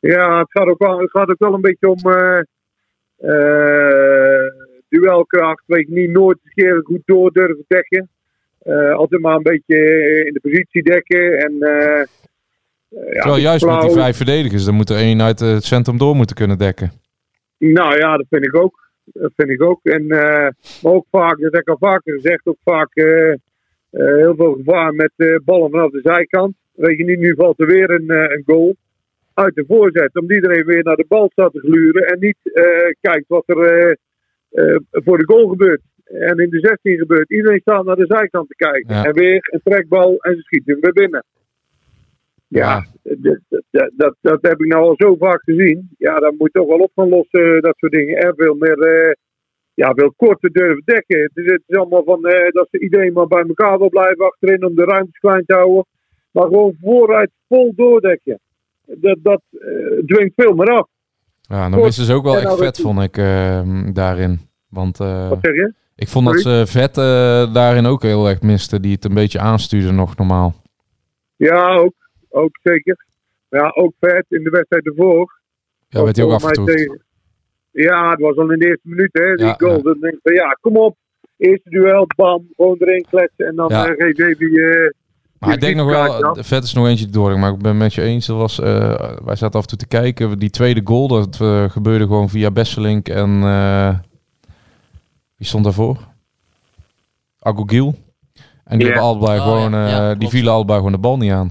Ja, het gaat ook wel, het gaat ook wel een beetje om eh, eh, duelkracht. Weet je niet, nooit eens een keer goed door durven dekken. Eh, altijd maar een beetje in de positie dekken. En, Terwijl juist met die vijf verdedigers, dan moet er één uit het centrum door moeten kunnen dekken. Nou ja, dat vind ik ook. Dat vind ik ook. En, eh, maar ook vaak, dat heb ik al vaker gezegd, ook vaak eh, eh, heel veel gevaar met ballen vanaf de zijkant. Weet je niet, nu valt er weer een, een goal uit de voorzet. Omdat iedereen weer naar de bal staat te gluren en niet kijkt wat er voor de goal gebeurt. En in de 16 gebeurt. Iedereen staat naar de zijkant te kijken. Ja. En weer een trekbal en ze schieten weer binnen. Ja, dat, dat, dat, dat heb ik nou al zo vaak gezien. Ja, daar moet je toch wel op gaan lossen, dat soort dingen. En veel meer, eh, ja, veel korter durven dekken. Het is, het is allemaal van eh, dat ze iedereen maar bij elkaar wil blijven achterin om de ruimtes klein te houden. Maar gewoon vooruit vol doordekken. Dat, dat eh, dwingt veel meer af. Ja, dan missen ze ook wel en echt vet, vond ik, eh, daarin. Want eh, Wat zeg je? ik vond dat ze vet eh, daarin ook heel erg miste, die het een beetje aanstuurde nog normaal. Ja, ook. Ook zeker. Ja, ook vet in de wedstrijd ervoor. Ja, werd hij ook Ja, het was al in de eerste minuut, hè, die Ja, goal. ja. Dan denk ik van, ja, kom op. Eerste duel, bam, gewoon erin kletsen. En dan Ja. eh, geef je even je... Maar ik denk nog wel, vet is nog eentje door, maar ik ben met je eens. Dat was, eh, wij zaten af en toe te kijken. Die tweede goal, dat eh, gebeurde gewoon via Besselink en eh, wie stond daarvoor? Agogil. En die hebben allebei Oh, gewoon, ja. eh, Ja, die vielen allebei gewoon de bal niet aan.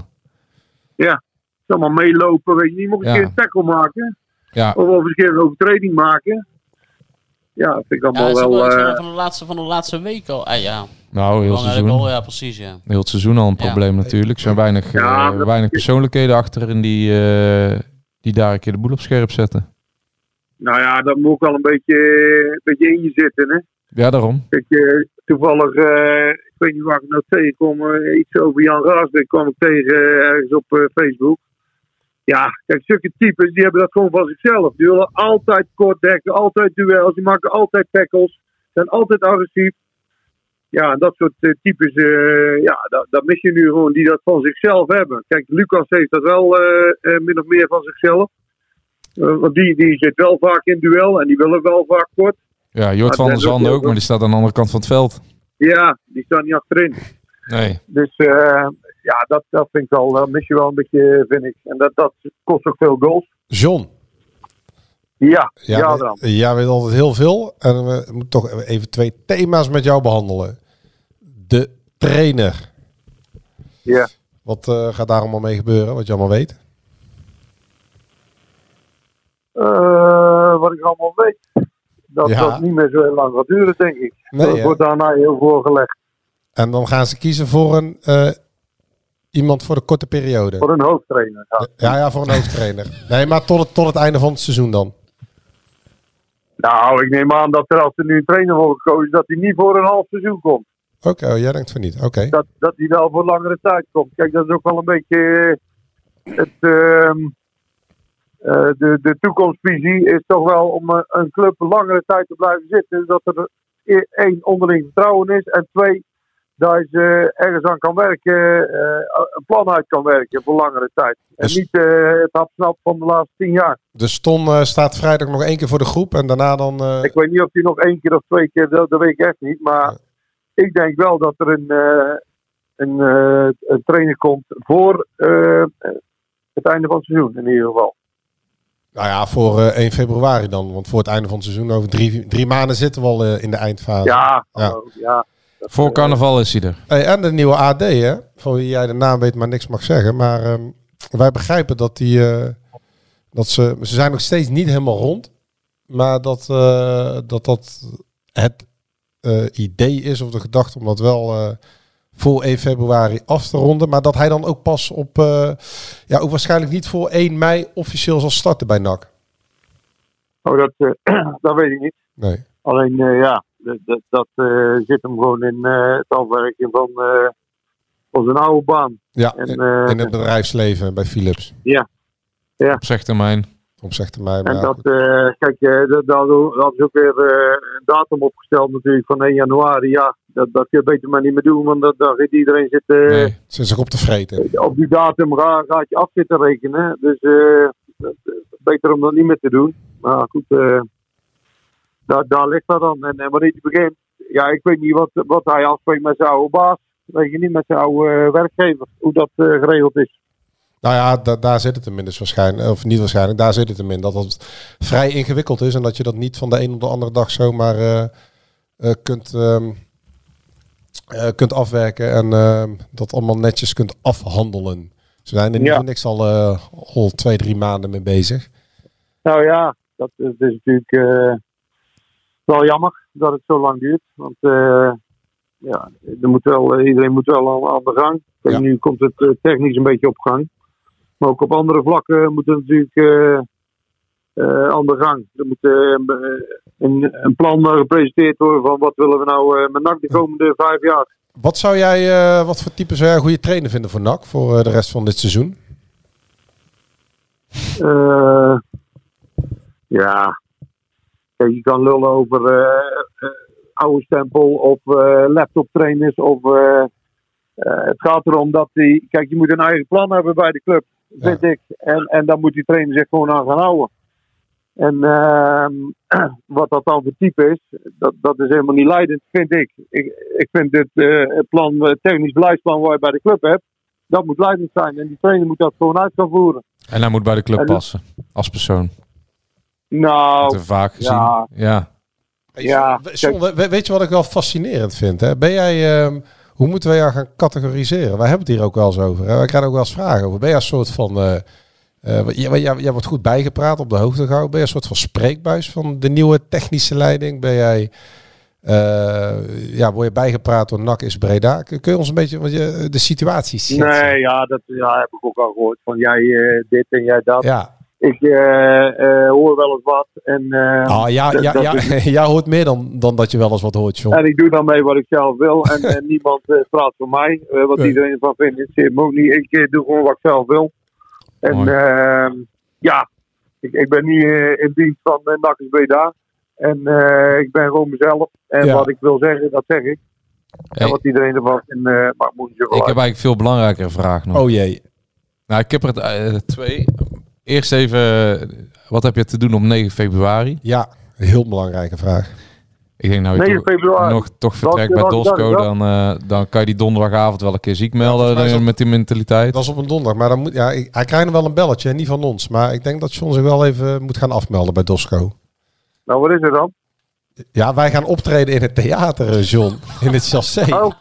Ja, is allemaal meelopen, weet je niet. Moet een Ja. keer een tackle maken. Ja. Of eens een keer een overtreding maken. Ja, dat vind ik Ja, allemaal dat is ook wel... wel eh, van, de laatste, van de laatste week al. Ah, ja. Nou, heel seizoen. wel, ja, precies, ja. Heel het seizoen al een Ja. probleem natuurlijk. Er zijn weinig, Ja, eh, weinig persoonlijkheden achterin die, eh, die daar een keer de boel op scherp zetten. Nou ja, dat moet ook wel een beetje, een beetje in je zitten, hè. Ja, daarom. Ik, eh, toevallig, eh, ik weet niet waar ik nou tegenkom, eh, iets over Jan Raasbeek kwam ik tegen ergens op Facebook. Ja, kijk, zulke types, die hebben dat gewoon van zichzelf. Die willen altijd kort dekken, altijd duels, die maken altijd tackles, zijn altijd agressief. Ja, dat soort types, ja, dat, dat mis je nu gewoon, die dat van zichzelf hebben. Kijk, Lucas heeft dat wel min of meer van zichzelf. Want die, die zit wel vaak in duel en die willen wel vaak kort. Ja, Jort van der is ook Zanden heel ook, maar die staat aan de andere kant van het veld. Ja, die staan niet achterin. Nee. Dus eh, ja, dat, dat vind ik wel, dat mis je wel een beetje, vind ik. En dat, dat kost ook veel goals. John. Ja, ja, Ja, dan. jij weet altijd heel veel. En we moeten toch even twee thema's met jou behandelen. De trainer. Ja. Wat eh, gaat daar allemaal mee gebeuren, wat je allemaal weet? Eh, wat ik allemaal weet, dat Ja. dat niet meer zo heel lang gaat duren, denk ik. Nee, dat hè? wordt daarna heel voorgelegd. En dan gaan ze kiezen voor een, eh, iemand voor de korte periode. Voor een hoofdtrainer. Ja. Ja, ja, voor een hoofdtrainer. Nee, maar tot het, tot het einde van het seizoen dan. Nou, ik neem aan dat er als er nu een trainer wordt gekozen, dat hij niet voor een half seizoen komt. Oké, oh, jij denkt van niet. Oké. Dat, dat hij wel voor langere tijd komt. Kijk, dat is ook wel een beetje eh, het, ehm, eh, de, de toekomstvisie is toch wel om eh, een club langere tijd te blijven zitten. Dat er e- één onderling vertrouwen is en twee dat je ergens aan kan werken, eh, een plan uit kan werken voor langere tijd. En Dus- niet eh, het hapsnap van de laatste tien jaar. Dus Ton eh, staat vrijdag nog één keer voor de groep en daarna dan... eh, Ik weet niet of hij nog één keer of twee keer, dat, dat weet ik echt niet. Maar ik denk wel dat er een, eh, een, eh, een trainer komt voor eh, het einde van het seizoen in ieder geval. Nou ja, voor eh, 1 februari dan. Want voor het einde van het seizoen, over drie, drie maanden zitten we al eh, in de eindfase. Ja, Ja. Voor carnaval is hij er. Hey, en de nieuwe AD, hè? Van wie jij de naam weet, maar niks mag zeggen. Maar ehm, wij begrijpen dat die. eh, dat ze, ze zijn nog steeds niet helemaal rond. Maar dat eh, dat, dat het eh, idee is of de gedachte om dat wel eh, voor 1 februari af te ronden. Maar dat hij dan ook pas op. eh, ja, ook waarschijnlijk niet voor 1 mei officieel zal starten bij NAC. Oh, dat, eh, dat weet ik niet. Nee. Alleen eh, ja, dat, eh, zit hem gewoon in eh, het afwerken van, eh, van zijn oude baan. Ja, En, in, eh, in het bedrijfsleven bij Philips. Ja. ja. Op zegtermijn. Zegtermijn. En maar dat, eh, kijk, eh, dat, dat, dat is ook weer eh, een datum opgesteld natuurlijk van 1 januari. Ja, dat, dat kun je beter maar niet meer doen, want dat, dan gaat iedereen zitten. Nee, ze is zich op te vreten. Op die datum ga, gaat je af zitten rekenen. Dus beter om dat niet meer te doen. Maar goed, daar, daar ligt dat dan. En, en wanneer hij begint, ja, ik weet niet wat, wat hij afspreekt met zijn oude baas. Weet je niet, met zijn oude werkgever, hoe dat geregeld is. Nou ja, da- daar zit het in dus waarschijnlijk. Of niet waarschijnlijk, daar zit het hem in. Dat het vrij ingewikkeld is en dat je dat niet van de een op de andere dag zomaar eh, eh, kunt, ehm, eh, kunt afwerken. En ehm, dat allemaal netjes kunt afhandelen. Ze zijn er Ja. niks al, al twee, drie maanden mee bezig. Nou ja, dat is, natuurlijk wel jammer dat het zo lang duurt. Want ja, er moet wel, iedereen moet wel aan, de gang. Ja. Nu komt het technisch een beetje op gang. Maar ook op andere vlakken moet het natuurlijk eh, eh, aan de gang. Er moet eh, een, een plan gepresenteerd worden van wat willen we nou met NAC de komende vijf jaar. Wat zou jij, wat voor type zou jij een goede trainer vinden voor NAC voor de rest van dit seizoen? Ja, Kijk, je kan lullen over oude stempel of eh laptoptrainers. Of, het gaat erom dat die. Kijk, je moet een eigen plan hebben bij de club, vind ik. En, en dan moet die trainer zich gewoon aan gaan houden. En ehm, wat dat dan voor type is, dat, dat is helemaal niet leidend, vind ik. Ik, ik vind het, eh, het plan, het technisch beleidsplan waar je bij de club hebt, dat moet leidend zijn. En die trainer moet dat gewoon uit gaan voeren. En hij moet bij de club En passen. Als persoon. Nou, Te vaak gezien. ja. Ja. John, weet je wat ik wel fascinerend vind? Hè? Ben jij, ehm, hoe moeten wij jou gaan categoriseren? Wij hebben het hier ook wel eens over. Hè? Wij krijgen ook wel eens vragen over. Ben jij een soort van... eh eh, jij, jij, jij wordt goed bijgepraat, op de hoogte gehouden. Ben je een soort van spreekbuis van de nieuwe technische leiding? Ben jij... eh, ja, word je bijgepraat door NAC is Breda? Kun je ons een beetje want je, de situatie schetsen? Nee, ja, dat ja, heb ik ook al gehoord. Van jij dit en jij dat. Ja. Ik eh, eh, hoor wel eens wat. En, eh, Ah, ja, ja, ja, is- jij hoort meer dan, dan dat je wel eens wat hoort, John. En ik doe dan mee wat ik zelf wil. En, en niemand eh, praat voor mij. eh, wat iedereen ervan vindt, me ook niet. Ik doe gewoon wat ik zelf wil. En ehm, ja, ik, ik ben niet eh, in dienst van uh, Nakkers Breda. En eh, ik ben gewoon mezelf. En Ja. wat ik wil zeggen, dat zeg ik. Hey. En wat iedereen ervan vindt, eh maakt me niet zo Ik heb eigenlijk veel belangrijkere vraag nog. Oh jee. Nou, ik heb er twee. Eerst even, eh, wat heb je te doen op 9 februari? Ja, een heel belangrijke vraag. Ik denk nou, je 9 toch, februari. nog toch vertrekt bij dag Dosco, dan, eh, dan kan je die donderdagavond wel een keer ziek melden dat- met die mentaliteit. Dat is op een donderdag, maar dan moet, ja, ik- hij krijgt nog wel een belletje, niet van ons. Maar ik denk dat John zich wel even moet gaan afmelden bij Dosco. Nou, wat is er dan? Ja, wij gaan optreden in het theater, eh, John. In het chassé. Oh,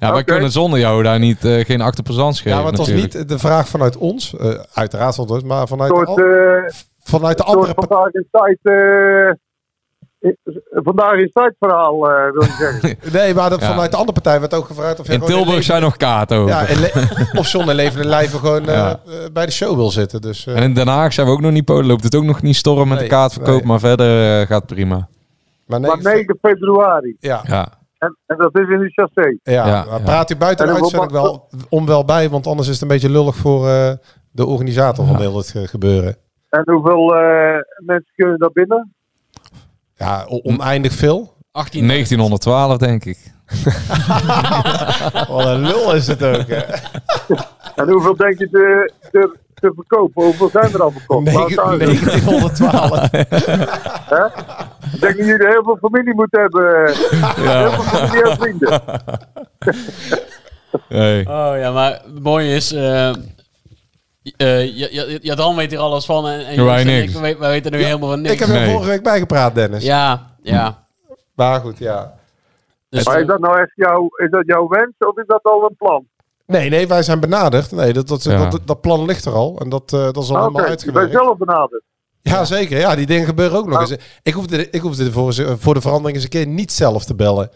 Ja, wij Oké. kunnen zonder jou daar niet, eh, geen achterpezans geven ja, maar het was natuurlijk. niet de vraag vanuit ons, eh, uiteraard van ons, maar vanuit, de, soort, an- eh, vanuit de andere partij. vandaag in tijd. eh, vandaag in tijd verhaal, eh, wil je zeggen. Nee, maar dat, Ja. vanuit de andere partij werd ook gevraagd of In Tilburg in zijn nog kaarten over. Ja, of John in leven en lijven gewoon Ja. bij de show wil zitten. Dus, eh, En in Den Haag zijn we ook nog niet polen. Loopt het ook nog niet storm met Nee, de kaartverkoop, nee. maar verder eh, gaat prima. maar Maar 9 februari. Ja, Ja, En, en dat is in de chassé. ja, Ja, maar ja. praat u buiten de uitzending wel om wel bij, want anders is het een beetje lullig voor eh, de organisator van heel het eh, gebeuren. En hoeveel eh, mensen kunnen daar binnen? Ja, oneindig veel. 18. 1912 denk ik. Wat een lul is het ook, hè? En hoeveel denk je te, te, te verkopen? Hoeveel zijn er al verkocht? Laat Negen- staan. 1912. Hè? Ik denk dat jullie heel veel familie moeten hebben. Heel veel familie en vrienden. Nee. Oh ja, maar het mooie is... eh eh ja, ja, Dan weet hier alles van en, en Wij niks. ik, wij, weten er nu helemaal van niks. Ik heb er Nee. vorige week bijgepraat, Dennis. Ja, ja. Maar goed, ja. Dus, Maar is dat nou echt jouw, is dat jouw wens of is dat al een plan? Nee, nee, wij zijn benaderd. Nee, dat, dat, Ja. dat, dat plan ligt er al. En dat, eh, dat is al Ah, helemaal bent uitgewerkt. zelf benaderd. Ja, zeker. Ja, die dingen gebeuren ook nog Nou. eens. Ik hoefde, ik hoefde voor, voor de verandering eens een keer niet zelf te bellen.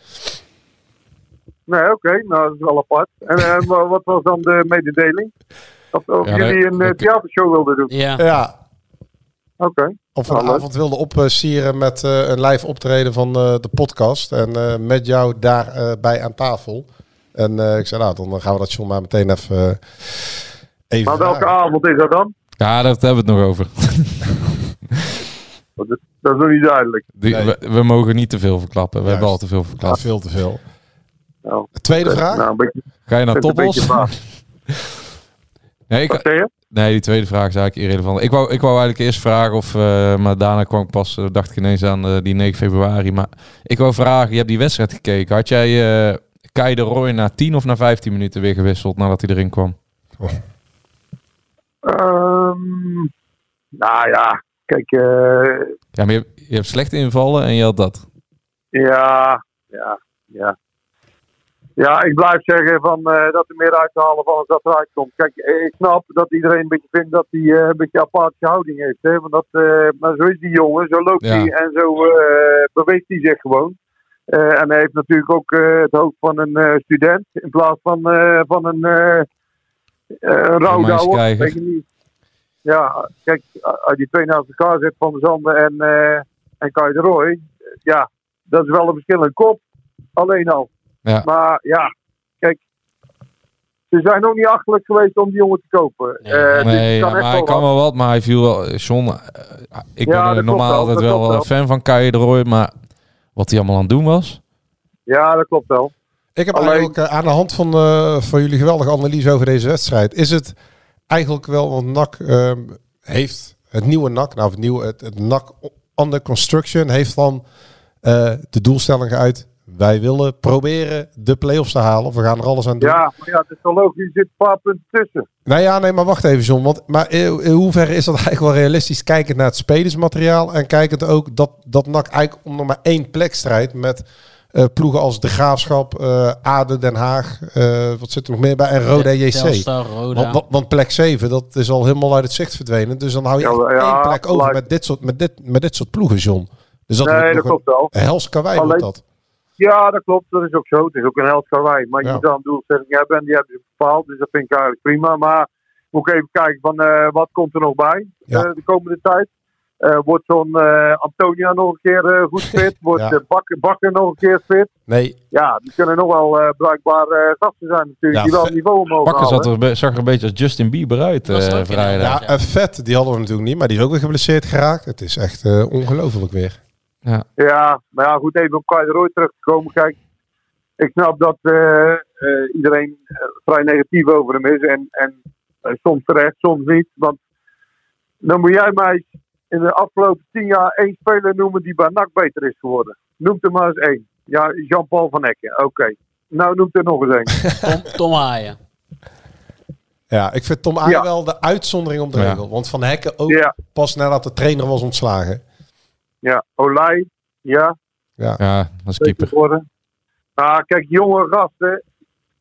Nee, oké, nou dat is wel apart. En, wa- wat was dan de mededeling? Of, of Ja, jullie een eh, dat- theatershow wilden doen? ja. Ja. Oké. Of Nou, een leuk. avond wilde opsieren met eh, een live optreden van eh, de podcast. En eh, met jou daarbij bij aan tafel. En eh, ik zei, nou, dan gaan we dat John maar meteen even, eh, even Maar welke vragen. avond is dat dan? Ja, daar hebben we het nog over. Dat is, dat is nog niet duidelijk. Die, Nee. we, we mogen niet te veel verklappen. We Juist. hebben al te veel Ja, verklapt. veel te veel. Nou, Tweede vraag? Nou, een beetje, Ga je naar Toppos? Nee, ik, nee, die tweede vraag is eigenlijk irrelevant. Ik wou, ik wou eigenlijk eerst vragen of... eh, maar daarna kwam ik pas, dacht ik ineens aan eh, die 9 februari. Maar ik wou vragen, je hebt die wedstrijd gekeken. Had jij eh Kai de Roy na 10 of na 15 minuten weer gewisseld nadat hij erin kwam? Ehm, nou ja, kijk, eh, Ja, maar je, hebt- je hebt slechte invallen en je had dat. ja, ja, ja. Ja, ik blijf zeggen van, eh, dat er meer uit te halen van als dat eruit komt. Kijk, eh, ik snap dat iedereen een beetje vindt dat hij eh, een beetje aparte houding heeft. Hè? Want dat, eh, maar zo is die jongen, zo loopt Ja. hij en zo eh, beweegt hij zich gewoon. Eh, en hij heeft natuurlijk ook eh, het hoofd van een eh, student in plaats van, van een uh, rouwdouwer. Weet je niet. Ja, kijk, als die twee naast elkaar zet van de Zanden en, en Kai de Roy, ja, dat is wel een verschil in kop. Alleen al. Ja. Maar ja, kijk, ze zijn ook niet achterlijk geweest om die jongen te kopen. Nee. Dus Nee, ja, maar hij wel kan wel wat, maar hij viel wel... John, ik Ja, ben normaal wel, altijd wel een wel. fan van Kai de Roy, maar wat hij allemaal aan het doen was... Ja, dat klopt wel. Ik heb Alleen- eigenlijk aan de hand van, eh, van jullie geweldige analyse over deze wedstrijd, is het eigenlijk wel, want NAC ehm, heeft het nieuwe NAC, nou het nieuwe, het, het NAC under construction, heeft dan eh, de doelstelling uit. Wij willen proberen de play-offs te halen. Of we gaan er alles aan doen. Ja, maar ja, het is wel logisch, er zitten een paar punten tussen. Nou ja, nee, maar wacht even, John. Want, maar in, in hoeverre is dat eigenlijk wel realistisch? Kijkend naar het spelersmateriaal. En kijkend ook dat, dat NAC eigenlijk om nog maar één plek strijdt. Met eh, ploegen als De Graafschap, eh Aden, Den Haag. eh, wat zit er nog meer bij? En Roda JC. Telstar, Roda. Want, want, want plek 7, dat is al helemaal uit het zicht verdwenen. Dus dan hou je Ja, echt ja, één plek over met dit, soort, met, dit, met dit soort ploegen, John. Dus dat nee, dat nog klopt wel. hels karwei wordt Alleen- dat. Ja, dat klopt. Dat is ook zo. Het is ook een held karwei. Maar je moet dan een doelstelling hebben en die hebben ze bepaald. Dus dat vind ik eigenlijk prima. Maar moet ik even kijken van eh, wat komt er nog bij Ja. eh, de komende tijd. Eh, wordt zo'n eh, Antonia nog een keer eh, goed fit? Wordt Ja. Bakker, Bakker nog een keer fit? Nee, Ja, die kunnen nog wel eh, bruikbaar eh, gasten zijn natuurlijk. Ja, die wel niveau omhoog Bakker zag er, zag er een beetje als Justin Bieber uit eh vrijdag. ja, Ja. en vet, die hadden we natuurlijk niet, maar die is ook weer geblesseerd geraakt. Het is echt eh, ongelooflijk weer. Ja, maar ja, goed, even op Kai de Roy terug te komen. Kijk, ik snap dat eh, eh, iedereen eh, vrij negatief over hem is. En, en soms terecht, soms niet. Want dan moet jij mij in de afgelopen tien jaar één speler noemen die bij NAC beter is geworden. Noem er maar eens één. Ja, Jean-Paul van Hekken. Oké. Nou, noem er nog eens één. Tom, Tom Haaien. Ja, ik vind Tom Aaien Ja. wel de uitzondering op de Ja. regel. Want Van Hekken ook Ja, pas nadat de trainer was ontslagen. Ja. Olij. Ja. Ja, dat is keeper. geworden. Nou, kijk, jonge gasten.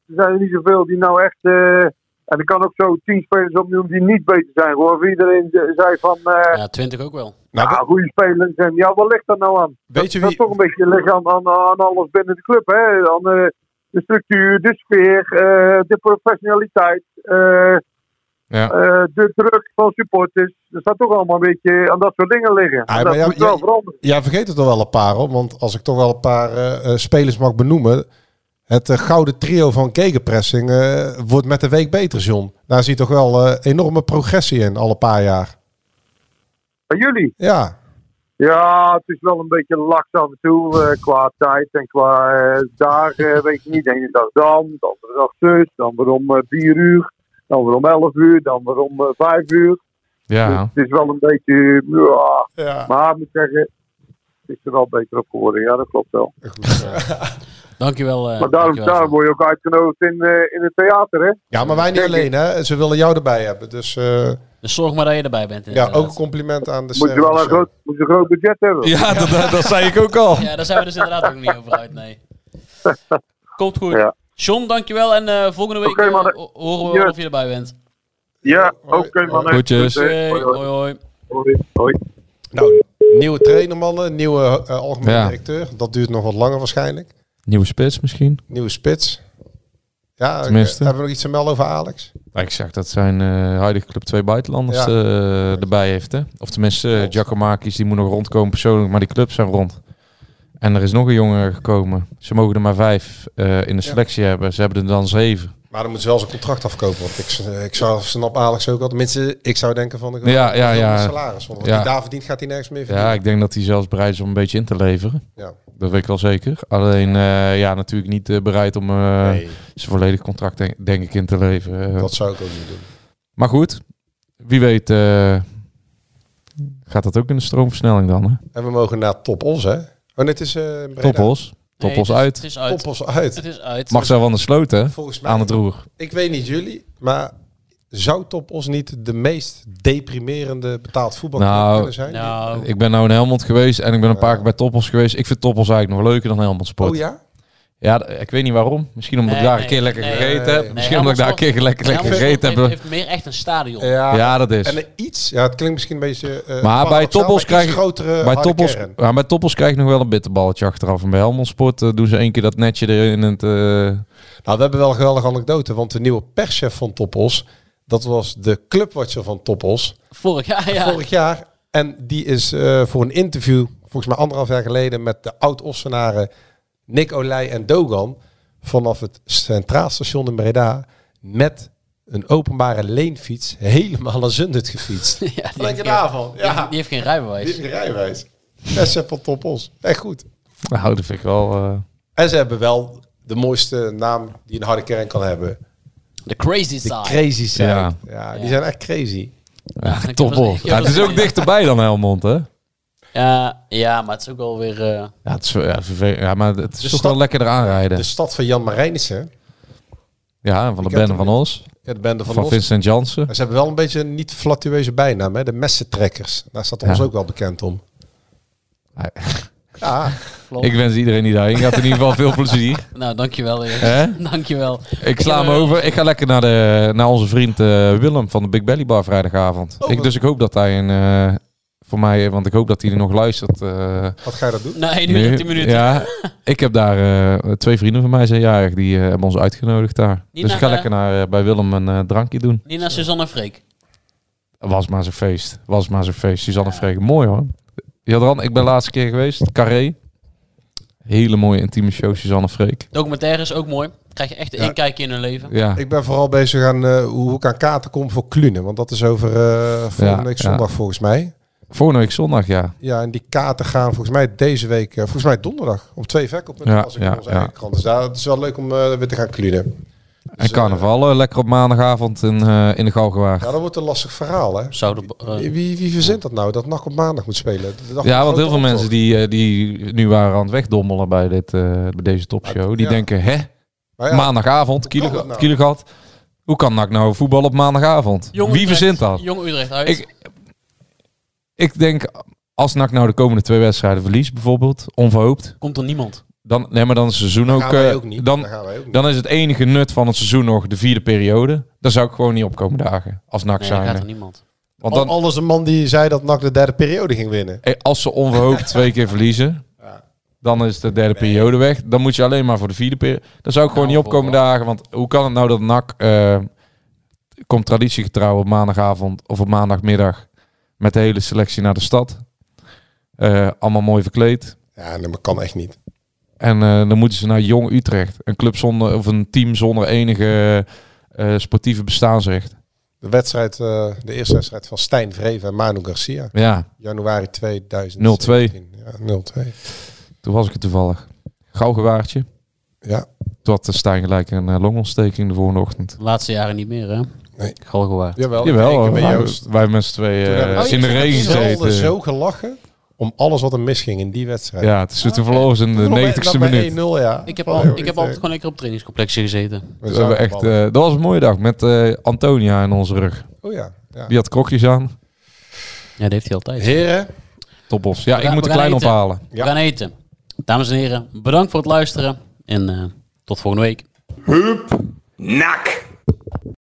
Er zijn er niet zoveel die nou echt. eh, en ik kan ook zo tien spelers opnoemen die niet beter zijn. Of iedereen zei van. eh Ja, 20 ook wel. Nou, ja, goede spelers. En ja, wat ligt dat nou aan? Weet je dat wie- is toch een beetje liggen aan, aan, aan alles binnen de club. Hè? Aan eh, de structuur, de sfeer, eh, de professionaliteit. Ja. eh, de druk van supporters. Er staat toch allemaal een beetje aan dat soort dingen liggen. Ah, dat ja, moet wel veranderen. Jij vergeet er toch wel een paar op. Want als ik toch wel een paar eh, eh, spelers mag benoemen. Het gouden trio van gegenpressing eh, wordt met de week beter, John. Daar zie je toch wel enorme progressie in, alle paar jaar. Bij jullie? Ja, Ja, het is wel een beetje laks af en toe qua tijd en qua dagen. Weet je niet, de ene dag dan, de andere dag zus, dan weer om vier uur, dan weer om elf uur, dan weer om eh, vijf uur. Dus Ja, het is wel een beetje, ja, ja. maar ik moet zeggen, het is er wel beter op geworden. Ja, dat klopt wel. Goed, eh. Dankjewel. eh maar daarom, dankjewel, daarom word je ook uitgenodigd in, eh, in het theater, hè? ja, maar wij niet Denk alleen, hè. Ze willen jou erbij hebben. Dus eh, Dus zorg maar dat je erbij bent. ja, ook een compliment aan de Moet je wel een groot, moet je een groot budget hebben. ja dat, dat, dat zei ik ook al. Ja, daar zijn we dus inderdaad ook niet over uit, nee. Komt goed. Ja. John, dankjewel. En eh, volgende week eh, mannen. ho- horen we Ja. of je erbij bent. Ja, oké man. Groetjes. Hey, Hoi, hoi, hoi. hoi. Nou, nieuwe trainer, mannen. Nieuwe eh, algemeen Ja. directeur. Dat duurt nog wat langer waarschijnlijk. Nieuwe spits misschien. Nieuwe spits. Ja, eh, Tenminste. hebben we nog iets te melden over Alex? Ik zeg dat zijn eh huidige club twee buitenlanders Ja. eh, erbij heeft. Hè? Of tenminste, uh, Giacomakis die moet nog rondkomen persoonlijk, maar die clubs zijn rond. En er is nog een jongen gekomen. Ze mogen er maar vijf eh, in de selectie hebben. Ze hebben er dan zeven. Maar dan moeten ze wel zijn contract afkopen. Want ik, ik zou, snap Alex ook al. Tenminste, ik zou denken van... Wil Ja, ja, ja. salaris. Want wat Ja. hij daar verdient, gaat hij nergens meer verdienen. Ja, ik denk dat hij zelfs bereid is om een beetje in te leveren. Ja. Dat weet ik wel zeker. Alleen, eh, ja, natuurlijk niet eh, bereid om eh, Nee, zijn volledig contract, denk, denk ik, in te leveren. Eh, dat zou ik ook niet doen. Maar goed, wie weet eh, gaat dat ook in de stroomversnelling dan. Hè? En we mogen naar Top Os, hè? Oh, dit is uh, Toppos. Toppos het is- uit. Het is uit. Top Os uit. Het is uit. Marcel van der Sloot, hè? Volgens mij, Aan het roer. ik weet niet jullie, maar zou Top Os niet de meest deprimerende betaald voetbalclub Nou, kunnen zijn? Nou, Ik ben nou in Helmond geweest en ik ben een paar keer bij Toppos geweest. Ik vind Toppos eigenlijk nog leuker dan Helmond Sport. oh ja? Ja, ik weet niet waarom. Misschien omdat ik daar nee, een keer lekker nee, gegeten nee, heb. nee. Misschien omdat ik daar een keer lekker, lekker gegeten heeft, heb. heeft meer echt een stadion. Ja, Ja, dat is. En iets, ja, het klinkt misschien een beetje. eh, Maar bij iets krijg je- grotere bij, kern. ja, bij Toppos krijg je nog wel een bitterballetje achteraf. En bij Helmond Sport eh, doen ze één keer dat netje erin het... eh, Nou, we hebben wel een geweldige anekdote, want de nieuwe perschef van Toppos, dat was de clubwatcher van Toppos Vorig jaar, ja. vorig jaar. En die is eh, voor een interview, volgens mij anderhalf jaar geleden, met de oud-Ossenaren Nick Olij en Dogan vanaf het Centraal Station in Breda met een openbare leenfiets helemaal naar Zundert gefietst. Ja, die, Wat heeft denk je geen, daarvan? die, heeft, Ja, die heeft geen rijbewijs. die heeft een rijwijs. Perschef van Toppos. Echt goed. nou, dat vind ik wel... eh, En ze hebben wel de mooiste naam die een harde kern kan hebben. De crazy De side. crazy side. Ja, Ja. die Ja. zijn echt crazy. ja, wel- Ja, het is wel- ook dichterbij dan Helmond, hè? Ja, ja, maar het is ook wel weer... eh, Ja, het is, ja, vervelend. ja maar het is De toch stad- wel lekkerder aanrijden. De stad van Jan Marijnissen. ja, van de bende van. Ja, de bende van, Van ons. Vincent Jansen. Ze hebben wel een beetje een niet flatueuze bijnaam, hè? de messentrekkers. Daar staat ons Ja. ook wel bekend om. Ja. Ja, klopt. Ik wens iedereen die daarheen gaat in ieder geval veel plezier. Nou, dankjewel. Hè? Dankjewel. Ik sla hem eh, over. Ik ga lekker naar, de, naar onze vriend eh, Willem van de Big Belly Bar vrijdagavond. Oh, ik, dus ik hoop dat hij een eh, voor mij, want ik hoop dat hij er nog luistert. eh, Wat ga je dat doen? Na 1 uur en 10 minuten. Ja, ik heb daar eh, twee vrienden van mij zijn jarig, die eh, hebben ons uitgenodigd daar. Niet dus naar, ik ga eh, lekker naar, eh, bij Willem een eh, drankje doen. Niet naar Suzanne Freek. Was maar zijn feest. Was maar zijn feest. Suzanne Freek. Mooi hoor. Jadran, ik ben de laatste keer geweest. Carré. Hele mooie intieme show, Suzanne Freek. Documentaire is ook mooi. Krijg je echt een Ja. inkijkje in hun leven. Ja. Ik ben vooral bezig aan eh, hoe ik aan kaarten kom voor Klunen. Want dat is over eh volgende Ja, week ja. zondag volgens mij. Volgende week zondag, ja. Ja, en die kaarten gaan volgens mij deze week, eh, volgens mij donderdag, op twee verkooppunten. Ja, als ik ja, in onze ja. eigen krant. Dus daar, het is wel leuk om eh, weer te gaan klunen. En carnaval, eh, lekker op maandagavond in, eh, in de Galgenwaard. Ja, dat wordt een lastig verhaal, hè? Zouden, Wie, wie, wie verzint dat nou, dat NAC op maandag moet spelen? Ja, want heel veel mensen die, die nu waren aan het wegdommelen bij, dit, eh, bij deze topshow, die Ja. denken, hè? Maar ja, maandagavond, dat nou? Kielegat. Hoe kan NAC nou voetbal op maandagavond? Jong Wie verzint dat? Jong Utrecht uit. Ik, ik denk, als NAC nou de komende twee wedstrijden verliest, bijvoorbeeld, onverhoopt, Komt er niemand. dan, nee, maar dan is het seizoen Dan ook, eh, ook niet. dan, Dan gaan wij ook niet. dan is het enige nut van het seizoen nog de vierde periode. Dan zou ik gewoon niet opkomen dagen als NAC Nee, dan gaat zijn. er niemand. Want Al, dan, alles een man die zei dat NAC de derde periode ging winnen. eh, als ze onverhoopt twee keer verliezen, dan is de derde periode weg. Dan moet je alleen maar voor de vierde periode. Dan zou ik gewoon Nou, niet opkomen dagen. Want hoe kan het nou dat NAC eh, komt traditiegetrouw op maandagavond of op maandagmiddag met de hele selectie naar de stad. Eh, allemaal mooi verkleed. Ja, maar kan echt niet. En eh, dan moeten ze naar Jong Utrecht. Een club zonder, of een team zonder enige eh, sportieve bestaansrecht. De wedstrijd, eh, de eerste wedstrijd van Stijn Vreven en Manu Garcia. Ja, Januari 2000. 0-2. Ja, 0-2. toen was ik er toevallig. Gauwgewaardje. Ja. Toen had Stijn gelijk een longontsteking de volgende ochtend. De laatste jaren niet meer, hè? Nee. Galgenwaard. Jawel, Jawel, wij, Joost. wij met z'n tweeën eh, we in de regen gezeten. zo gelachen om alles wat er misging in die wedstrijd. Ja, het is toen verloren ze in de 90ste minuut. 1-0, ja. Ik heb, al, ik heb altijd gewoon lekker op trainingscomplexen gezeten. We hebben echt, eh, dat was een mooie dag met eh, Antonia in onze rug. Oh ja. ja. Die had krokjes aan. Ja, dat heeft hij altijd. Heren, Topbos. Ja, ik moet de klein ophalen. We gaan eten. Dames en heren, bedankt voor het luisteren. En eh, tot volgende week. Nak.